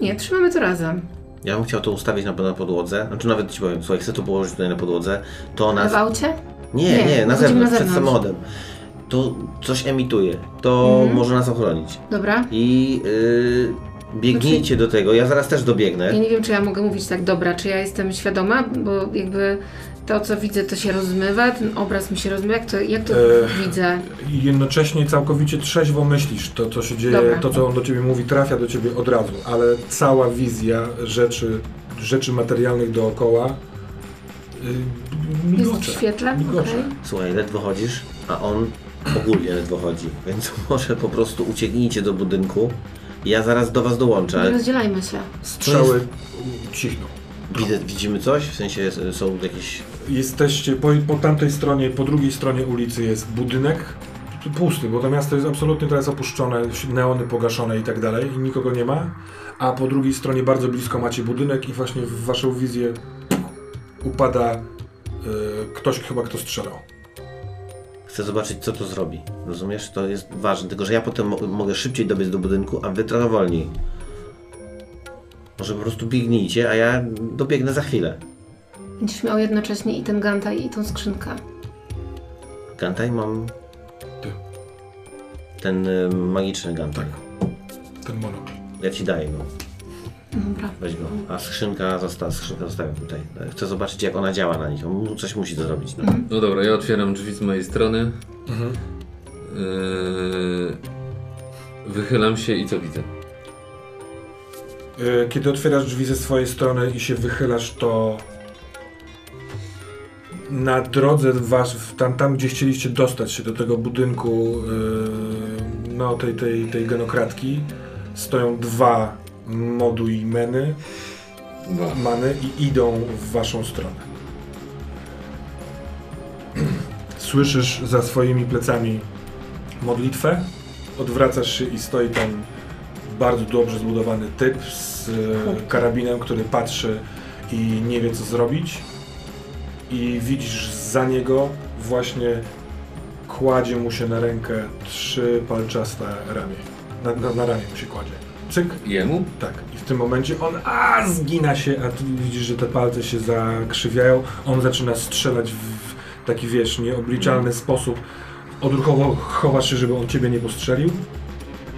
Nie, trzymamy to razem. Ja bym chciał to ustawić na, na podłodze. Znaczy nawet ci powiem, słuchaj, chcę to położyć tutaj na podłodze. To nas... W aucie? Nie, Nie, nie, na zewnątrz, na przed samochodem. To coś emituje. To Mhm. może nas ochronić. Dobra. I yy, biegnijcie do tego. Ja zaraz też dobiegnę. Ja nie wiem, czy ja mogę mówić tak dobra, czy ja jestem świadoma, bo jakby to, co widzę, to się rozmywa, ten obraz mi się rozmywa, jak to, jak to Eee, widzę? I jednocześnie całkowicie trzeźwo myślisz. To, co się dzieje, Dobra. to, co on do ciebie mówi, trafia do ciebie od razu, ale cała wizja rzeczy, rzeczy materialnych dookoła yy, Jest w migocze. świetle? Migocze. Okej. Słuchaj, ledwo chodzisz, a on ogólnie ledwo chodzi. Więc może po prostu ucieknijcie do budynku. Ja zaraz do was dołączę. Nie Ale rozdzielajmy się. Strzały cichną. widzę, widzimy coś? W sensie są jakieś... Jesteście po, po tamtej stronie, po drugiej stronie ulicy jest budynek pusty, bo to miasto jest absolutnie teraz opuszczone, neony pogaszone i tak dalej i nikogo nie ma, a po drugiej stronie bardzo blisko macie budynek i właśnie w waszą wizję upada y, ktoś chyba kto strzelał. Chcę zobaczyć, co to zrobi. Rozumiesz? To jest ważne. Tylko, że ja potem mo- mogę szybciej dobiec do budynku, a wy trochę wolniej. Może po prostu biegnijcie, a ja dobiegnę za chwilę. Będziesz miał jednocześnie i ten gantaj, i tą skrzynkę. Gantaj mam... Ty. Ten y, magiczny gantaj. Ten monokl. Ja ci daję go. Dobra. Weź go. A skrzynka, zosta skrzynkę zostawiam tutaj. Chcę zobaczyć, jak ona działa na nich. On coś musi zrobić. No. No dobra, ja otwieram drzwi z mojej strony. Mhm. Yy, wychylam się i co widzę? Y, Kiedy otwierasz drzwi ze swojej strony i się wychylasz, to na drodze wasz, w- tam, tam gdzie chcieliście dostać się do tego budynku, y, no tej, tej, tej genokratki, stoją dwa moduj meny, Dwa. many i idą w waszą stronę. Słyszysz za swoimi plecami modlitwę, odwracasz się i stoi tam bardzo dobrze zbudowany typ z e, karabinem, który patrzy i nie wie co zrobić. I widzisz za niego właśnie kładzie mu się na rękę trzy palczaste ramię. Na, na, na ramię mu się kładzie. Cyk, Jemu? tak, i w tym momencie on a zgina się, a ty widzisz, że te palce się zakrzywiają. On zaczyna strzelać w taki, wiesz, nieobliczalny sposób. Odruchowo chowasz się, żeby on ciebie nie postrzelił.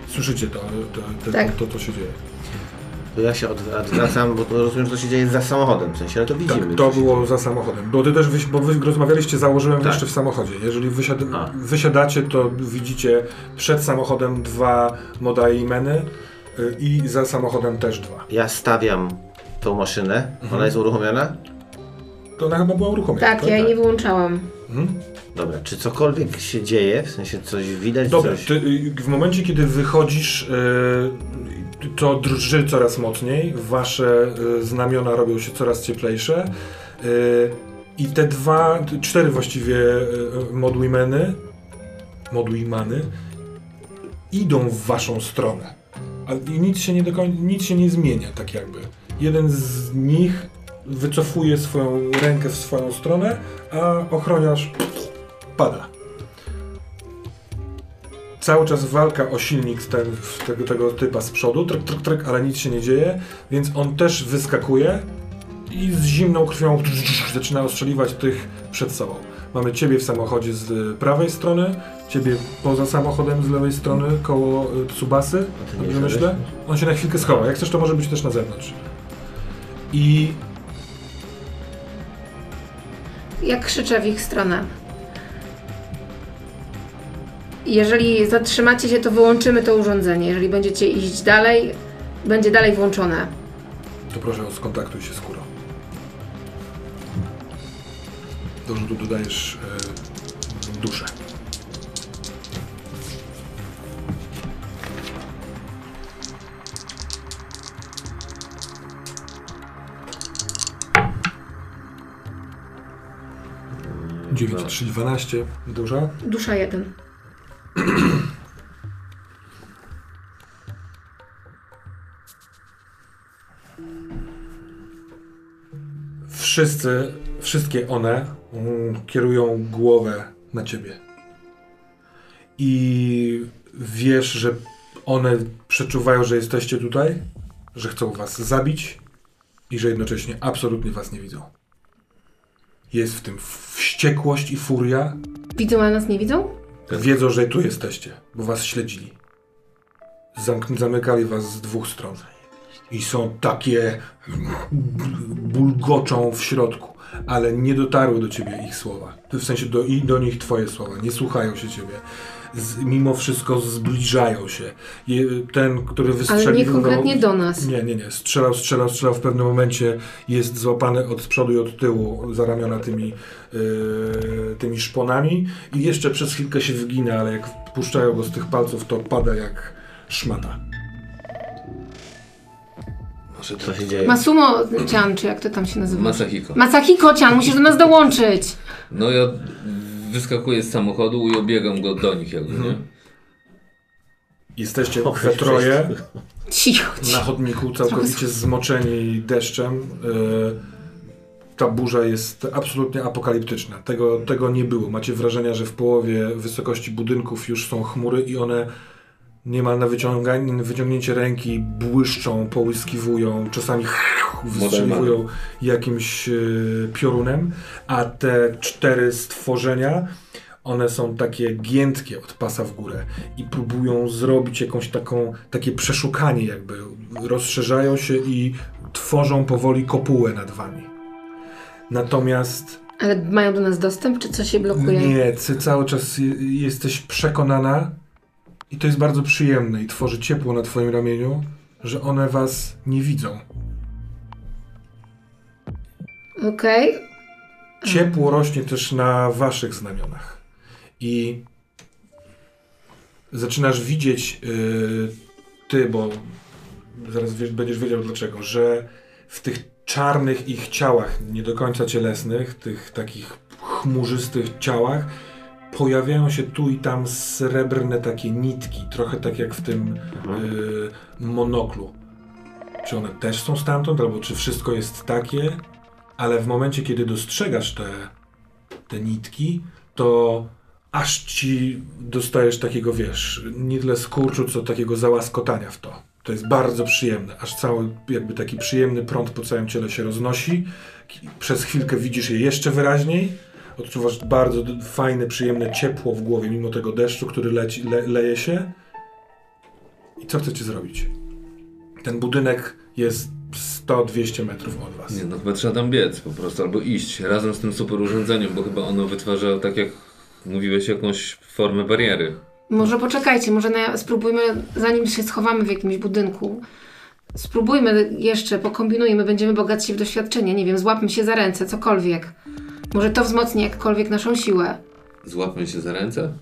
Słyszycie to, to, to, Tak. to, to, co się dzieje. To ja się odw- odwracam, bo to rozumiem, że to się dzieje za samochodem. W sensie, ale to widzimy. Tak, to było za samochodem. Bo ty też, wyś- bo wy rozmawialiście, założyłem Tak. jeszcze w samochodzie. Jeżeli wysiad A. wysiadacie, to widzicie przed samochodem dwa modaimeny i za samochodem też dwa. Ja stawiam tą maszynę. Mhm. Ona jest uruchomiona? To ona chyba była uruchomiona. Tak, ja jej nie wyłączałam. Mhm. Dobra. Czy cokolwiek się dzieje? W sensie coś widać? Dobra, coś... ty, y, w momencie kiedy wychodzisz, y, to drży coraz mocniej, wasze y, znamiona robią się coraz cieplejsze i te dwa, cztery właściwie y, modwimeny modu i many, idą w waszą stronę. A nic się nie, nic się nie zmienia, tak jakby. Jeden z nich wycofuje swoją rękę w swoją stronę, a ochroniarz pada. Cały czas walka o silnik ten, tego, tego typa z przodu, tryk, tryk, tryk, ale nic się nie dzieje, więc on też wyskakuje i z zimną krwią zaczyna ostrzeliwać tych przed sobą. Mamy ciebie w samochodzie z prawej strony, ciebie poza samochodem z lewej strony, koło y, Tsubasy, dobrze myślę? On się na chwilkę schowa, jak chcesz to może być też na zewnątrz. I Jak krzyczę w ich stronę. Jeżeli zatrzymacie się, to wyłączymy to urządzenie. Jeżeli będziecie iść dalej, będzie dalej włączone. to proszę skontaktuj się z Kurą. Do rzutu dodajesz e, duszę. Dziewięć, trzy, dwanaście. Duża? Dusza jeden. Wszyscy, wszystkie one kierują głowę na ciebie. I wiesz, że one przeczuwają, że jesteście tutaj, że chcą was zabić i że jednocześnie absolutnie was nie widzą. Jest w tym wściekłość i furia. Widzą, a nas nie widzą? Wiedzą, że tu jesteście, bo was śledzili. Zamk- zamykali was z dwóch stron. I są takie. bulgoczą w środku, ale nie dotarły do ciebie ich słowa. W sensie do, i do nich twoje słowa. Nie słuchają się ciebie. Z, mimo wszystko zbliżają się. Je, ten, który wystrzelił. Ale nie konkretnie do nas. nie, nie, nie. Strzelał, strzelał, strzelał. W pewnym momencie jest złapany od przodu i od tyłu za ramiona tymi, yy, tymi szponami i jeszcze przez chwilkę się wygina, ale jak puszczają go z tych palców, to pada jak szmata. Może Co się dzieje? Masumo Chan, czy jak to tam się nazywa? Masahiko. Masahiko Chan, musisz do nas dołączyć. No ja wyskakuję z samochodu i obiegam go do nich jakby, nie? Jesteście Och, we troje Cicho, na cicho. chodniku, całkowicie zmoczeni deszczem. Yy, ta burza jest absolutnie apokaliptyczna. Tego, tego nie było. Macie wrażenie, że w połowie wysokości budynków już są chmury i one niemal na wyciąganie, wyciągnięcie ręki błyszczą, połyskiwują, czasami wystrzeliwują jakimś e, piorunem, a te cztery stworzenia one są takie giętkie od pasa w górę i próbują zrobić jakąś taką, takie przeszukanie jakby. Rozszerzają się i tworzą powoli kopułę nad wami. Natomiast Ale mają do nas dostęp, czy co się blokuje? nie, ty cały czas je- jesteś przekonana i to jest bardzo przyjemne i tworzy ciepło na twoim ramieniu, że one was nie widzą. Okej. Ciepło rośnie też na waszych znamionach. I zaczynasz widzieć yy, ty, bo zaraz wiesz, będziesz wiedział dlaczego, że w tych czarnych ich ciałach, nie do końca cielesnych, tych takich chmurzystych ciałach, pojawiają się tu i tam srebrne takie nitki, trochę tak jak w tym yy, monoklu. Czy one też są stamtąd, albo czy wszystko jest takie? ale w momencie, kiedy dostrzegasz te, te nitki, to aż ci dostajesz takiego, wiesz, nie tyle skurczu, co takiego załaskotania w to. To jest bardzo przyjemne, aż cały jakby taki przyjemny prąd po całym ciele się roznosi. Przez chwilkę widzisz je jeszcze wyraźniej. Odczuwasz bardzo fajne, przyjemne ciepło w głowie, mimo tego deszczu, który leci, le, leje się. I co chcecie zrobić? Ten budynek jest 100-200 metrów od was. Nie, no chyba trzeba tam biec po prostu, albo iść razem z tym super urządzeniem, bo chyba ono wytwarza, tak jak mówiłeś, jakąś formę bariery. Może poczekajcie, może na, spróbujmy, zanim się schowamy w jakimś budynku, spróbujmy jeszcze, pokombinujmy, będziemy bogatsi w doświadczenie, nie wiem, złapmy się za ręce, cokolwiek. Może to wzmocni jakkolwiek naszą siłę. Złapmy się za ręce?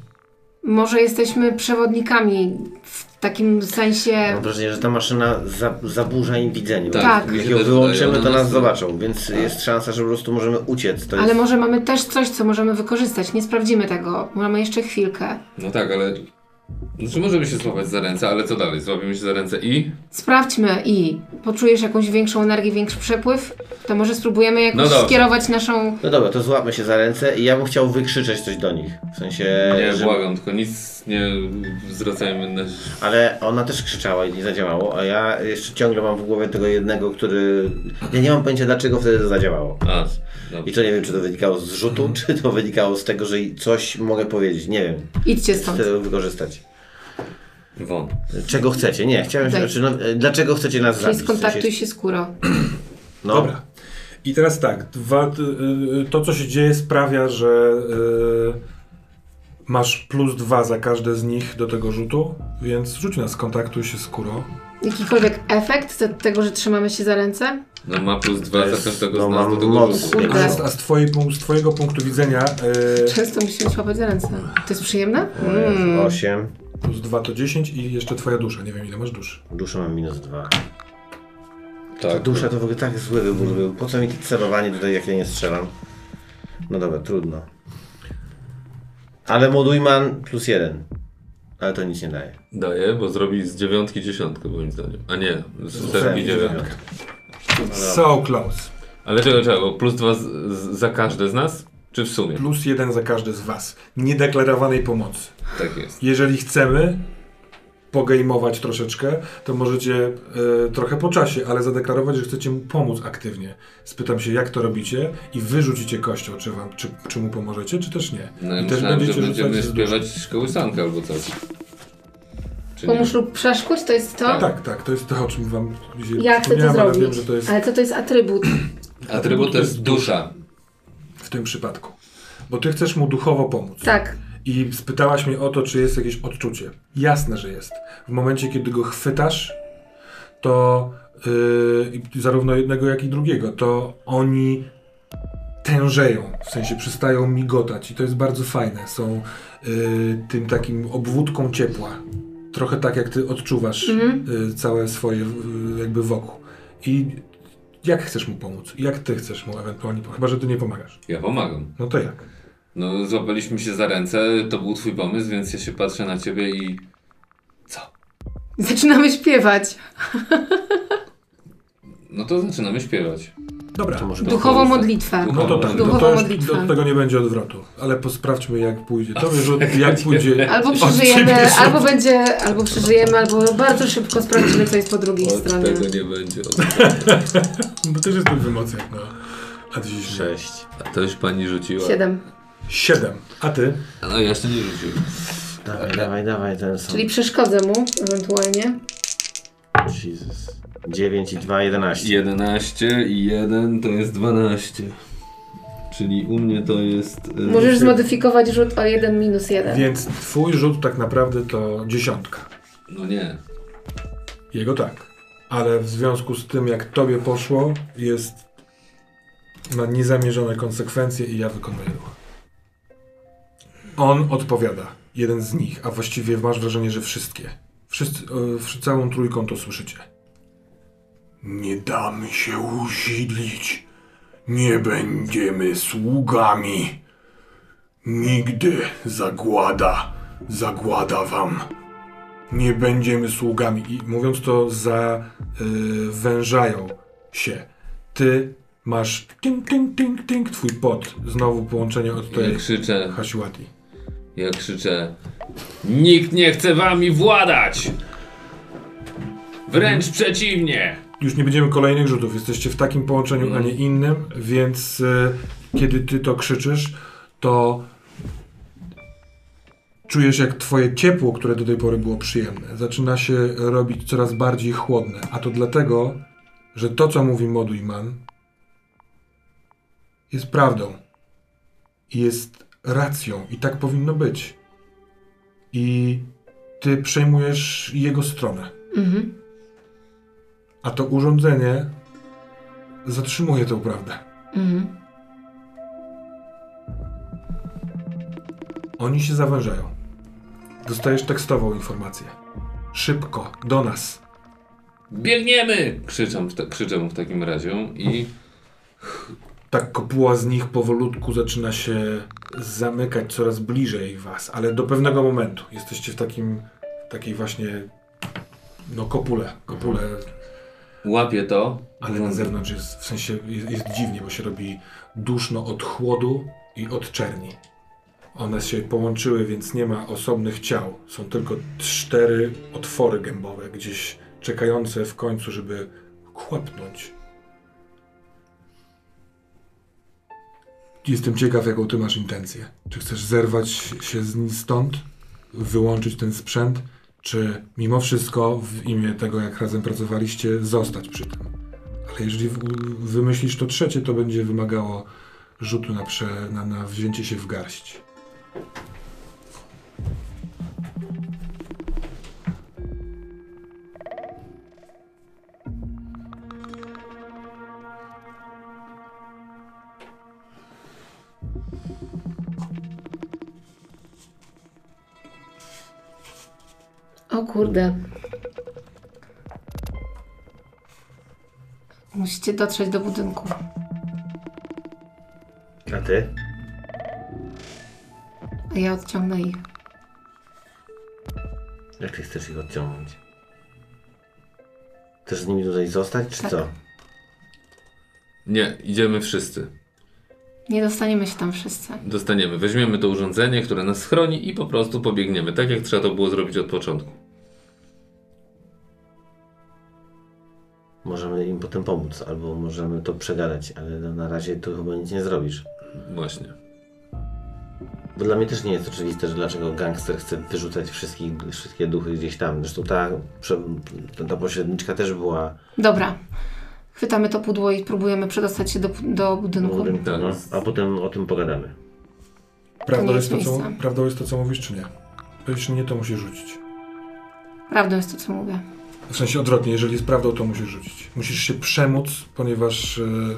Może jesteśmy przewodnikami w takim sensie. Mam wrażenie, że ta maszyna za, zaburza im widzenie. Tak. mi Jak ją wyłączymy, to ona nas zobaczą, więc Tak. jest szansa, że po prostu możemy uciec. To Ale jest... może mamy też coś, co możemy wykorzystać. Nie sprawdzimy tego. Mamy jeszcze chwilkę. No tak, ale... Znaczy możemy się złapać za ręce, ale co dalej? Złapiemy się za ręce i... Sprawdźmy i poczujesz jakąś większą energię, większy przepływ, to może spróbujemy jakoś No dobrze. skierować naszą. No dobra, to złapmy się za ręce i ja bym chciał wykrzyczeć coś do nich. W sensie, Nie, że... błagam, tylko nic nie zwracajmy na... Ale ona też krzyczała i nie zadziałało, a ja jeszcze ciągle mam w głowie tego jednego, który... Ja nie mam pojęcia dlaczego wtedy to zadziałało. A, I to nie wiem, czy to wynikało z rzutu, czy to wynikało z tego, że coś mogę powiedzieć. Nie wiem. Idźcie Chcę stąd. tego wykorzystać. Won. Czego chcecie? Nie, chciałem się... Znaczy, no, e, dlaczego chcecie nas Czyli zabić? Skontaktuj się z Kuro. No, Dobra. I teraz tak, dwa, y, to co się dzieje sprawia, że y, masz plus dwa za każde z nich do tego rzutu, więc rzuć nas, kontaktuj się z Kuro. Jakikolwiek efekt z tego, że trzymamy się za ręce? No ma plus dwa To za każdego no, z nas mam do tego moc. rzutu. Kurde. A, z- a z, twojej, z twojego punktu widzenia y, Często musimy się łapać za ręce. To jest przyjemne? Mm. Mm. 8. plus dwa to 10 i jeszcze twoja dusza. Nie wiem ile masz duszy. Duszę mam minus 2. Tak. Dusza to w ogóle tak zły wybór był. Po co mi celowanie tutaj, jak ja nie strzelam? No dobra, trudno. Ale Modujman plus jeden. Ale to nic nie daje. Daje, bo zrobi z dziewiątki dziesiątkę moim zdaniem. A nie, z setki dziewiątkę. dziewiątka. So close. Ale czego, czego? Plus dwa z, z, za każde z nas? Czy w sumie? Plus jeden za każdy z was. Niedeklarowanej pomocy. Tak jest. Jeżeli chcemy pogejmować troszeczkę, to możecie e, trochę po czasie, ale zadeklarować, że chcecie mu pomóc aktywnie. Spytam się, jak to robicie i wyrzucicie kością, czy, wam, czy, czy mu pomożecie, czy też nie. No ja I też myślałem, że będziecie będziemy śpiewać kołysankę albo coś. Pomóż lub przeszkódź, to jest to? Tak, tak, to jest to, o czym wam dzisiaj Ja chcę to ale zrobić. wiem, że to jest Ale co to jest atrybut? Atrybut to jest dusza. w tym przypadku. Bo ty chcesz mu duchowo pomóc. Tak. I spytałaś mnie o to, czy jest jakieś odczucie. Jasne, że jest. W momencie, kiedy go chwytasz, to yy, zarówno jednego, jak i drugiego, to oni tężeją, w sensie przestają migotać i to jest bardzo fajne. Są yy, tym takim obwódką ciepła. Trochę tak, jak ty odczuwasz yy, całe swoje yy, jakby wokół. I jak chcesz mu pomóc? Jak ty chcesz mu ewentualnie pomóc? Chyba, że ty nie pomagasz. Ja pomagam. No to jak? No złapaliśmy się za ręce, to był twój pomysł, więc ja się patrzę na ciebie i... Co? Zaczynamy śpiewać. No to zaczynamy śpiewać. Dobra. To Duchową modlitwę. No to tak, no Duchową to już modlitwę. do tego nie będzie odwrotu, ale posprawdźmy jak pójdzie. To wiesz, jak pójdzie. Albo przeżyjemy, albo będzie, albo przeżyjemy, albo bardzo szybko sprawdzimy, co jest po drugiej Od stronie. tego nie będzie. Bo też jestem w emocjach, no. A śmieję. 6. A to już pani rzuciła. Siedem. Siedem. A ty? No ja jeszcze nie rzuciłem. Dawaj, dawaj, dawaj, ten są. Czyli przeszkodzę mu ewentualnie. Jesus. 9 i 2, 11. 11 i 1 to jest 12. Czyli u mnie to jest... y, Możesz zmodyfikować rzut o jeden minus jeden. Więc twój rzut tak naprawdę to dziesiątka. No nie. Jego tak. Ale w związku z tym, jak tobie poszło, jest ma niezamierzone konsekwencje i ja wykonuję ruch. On odpowiada. Jeden z nich, a właściwie masz wrażenie, że wszystkie. Wszyscy, e, całą trójką to słyszycie. Nie damy się usidlić. Nie będziemy sługami. Nigdy zagłada, zagłada wam. Nie będziemy sługami. I mówiąc to, zawężają się. Ty masz ting, ting, ting, ting, twój pot. Znowu połączenie od Ja tej krzyczę, Hasiłati. Ja krzyczę. Nikt nie chce wami władać! Wręcz przeciwnie! Już nie będziemy kolejnych rzutów. Jesteście w takim połączeniu, a nie innym, więc e, kiedy ty to krzyczysz, to czujesz jak twoje ciepło, które do tej pory było przyjemne, zaczyna się robić coraz bardziej chłodne. A to dlatego, że to, co mówi Moduiman, jest prawdą. Jest racją. I tak powinno być. I ty przejmujesz jego stronę. Mhm. A to urządzenie zatrzymuje tę prawdę. Mhm. Oni się zawężają. Dostajesz tekstową informację. Szybko, do nas. Biegniemy! Krzyczę w, ta- krzyczę mu w takim razie i Tak kopuła z nich powolutku zaczyna się zamykać coraz bliżej was, ale do pewnego momentu. Jesteście w takim, takiej właśnie, no kopule, kopule, łapię to. ale na zewnątrz jest, w sensie jest, jest dziwnie, bo się robi duszno od chłodu i od czerni. One się połączyły, więc nie ma osobnych ciał. Są tylko cztery otwory gębowe, gdzieś czekające w końcu, żeby chłapnąć. Jestem ciekaw, jaką ty masz intencję. Czy chcesz zerwać się z stąd, wyłączyć ten sprzęt, czy mimo wszystko w imię tego, jak razem pracowaliście, zostać przy tym? Ale jeżeli wymyślisz to trzecie, to będzie wymagało rzutu na, prze, na, na wzięcie się w garść. Kurde. Musicie dotrzeć do budynku. A ty? A ja odciągnę ich. Jak ty chcesz ich odciągnąć? Chcesz z nimi tutaj zostać, czy Tak. co? Nie, idziemy wszyscy. Nie dostaniemy się tam wszyscy. Dostaniemy, weźmiemy to urządzenie, które nas chroni i po prostu pobiegniemy, tak jak trzeba to było zrobić od początku. Możemy im potem pomóc, albo możemy to przegadać, ale no, na razie to chyba nic nie zrobisz. Właśnie. Bo dla mnie też nie jest oczywiste, że dlaczego gangster chce wyrzucać wszystkich, wszystkie duchy gdzieś tam. Zresztą ta, ta pośredniczka też była Dobra. Chwytamy to pudło i próbujemy przedostać się do, do budynku. budynku, Tak. no, a potem o tym pogadamy. Prawdą jest, jest to, co, prawdą jest to, co mówisz, czy nie? Jeśli nie, to musisz rzucić. Prawdą jest to, co mówię. W sensie odwrotnie, jeżeli jest prawdą, to musisz rzucić. Musisz się przemóc, ponieważ y,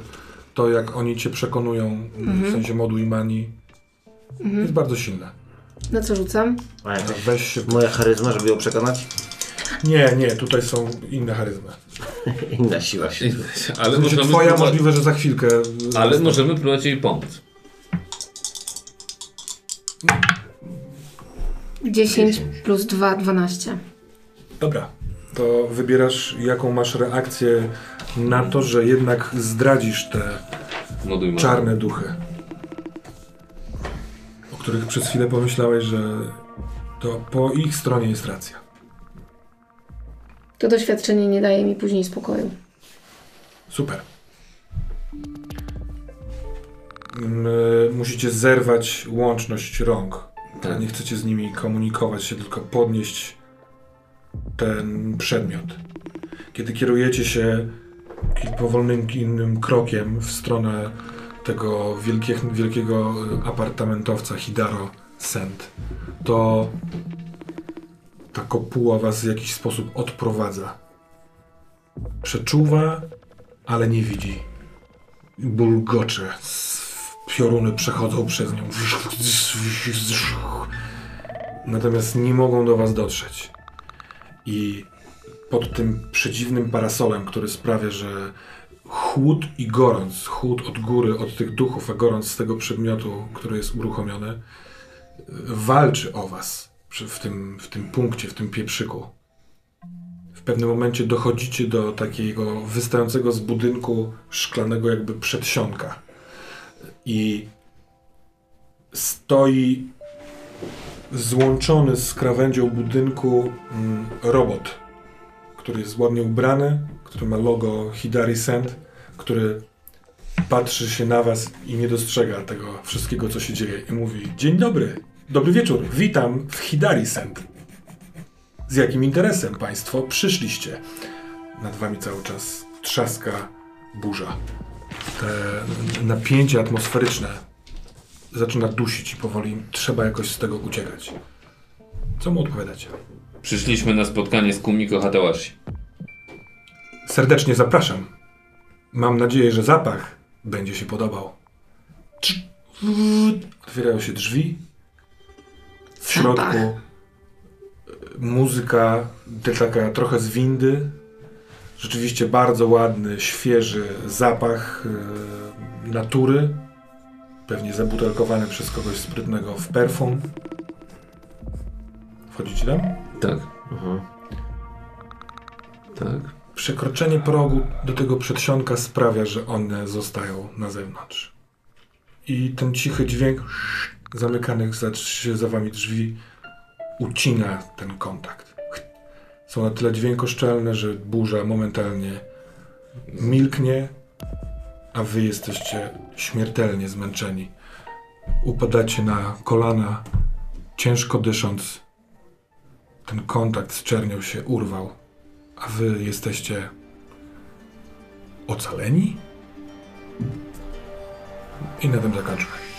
to, jak oni cię przekonują, y, w sensie modu i mani, jest bardzo silne. Na co rzucam? A Weź się... moja charyzma, żeby ją przekonać? Nie, nie, tutaj są inne charyzmy. Inna siła się. Ale W sensie możemy, twoja próbować, możliwe, że za chwilkę... ale możemy próbować jej pomóc. 10 plus 2, 12. Dobra, to wybierasz, jaką masz reakcję na to, że jednak zdradzisz te Moduj czarne duchy, o których przez chwilę pomyślałeś, że to po ich stronie jest racja. To doświadczenie nie daje mi później spokoju. Super. Mm, Musicie zerwać łączność rąk. Tak. Nie chcecie z nimi komunikować się, tylko podnieść ten przedmiot. Kiedy kierujecie się powolnym innym krokiem w stronę tego wielkie, wielkiego apartamentowca Hidaro Sent, to ta kopuła was w jakiś sposób odprowadza. Przeczuwa, ale nie widzi. Bulgocze. Pioruny przechodzą przez nią. Natomiast nie mogą do was dotrzeć. I pod tym przedziwnym parasolem, który sprawia, że chłód i gorąc, chłód od góry, od tych duchów, a gorąc z tego przedmiotu, który jest uruchomiony, walczy o was w tym, w tym punkcie, w tym pieprzyku. W pewnym momencie dochodzicie do takiego wystającego z budynku szklanego jakby przedsionka. I stoi złączony z krawędzią budynku mm, robot, który jest ładnie ubrany, który ma logo Hidari Send, który patrzy się na was i nie dostrzega tego wszystkiego, co się dzieje i mówi Dzień dobry, dobry wieczór, witam w Hidari Send. Z jakim interesem Państwo przyszliście? Nad Wami cały czas trzaska burza. Te napięcie atmosferyczne zaczyna dusić i powoli trzeba jakoś z tego uciekać. Co mu odpowiadacie? Przyszliśmy na spotkanie z Kumiko Hatawashi. Serdecznie zapraszam. Mam nadzieję, że zapach będzie się podobał. Otwierają się drzwi. W środku muzyka te- taka trochę z windy. Rzeczywiście bardzo ładny, świeży zapach e, natury. Pewnie zabutelkowany przez kogoś sprytnego w perfum. Wchodzicie tam? Tak. Tak. Przekroczenie progu do tego przedsionka sprawia, że one zostają na zewnątrz. I ten cichy dźwięk zamykanych za, za wami drzwi ucina ten kontakt. Są na tyle dźwiękoszczelne, że burza momentalnie milknie, a wy jesteście śmiertelnie zmęczeni. Upadacie na kolana, ciężko dysząc. Ten kontakt z czernią się urwał. A wy jesteście ocaleni? I na tym zakończmy.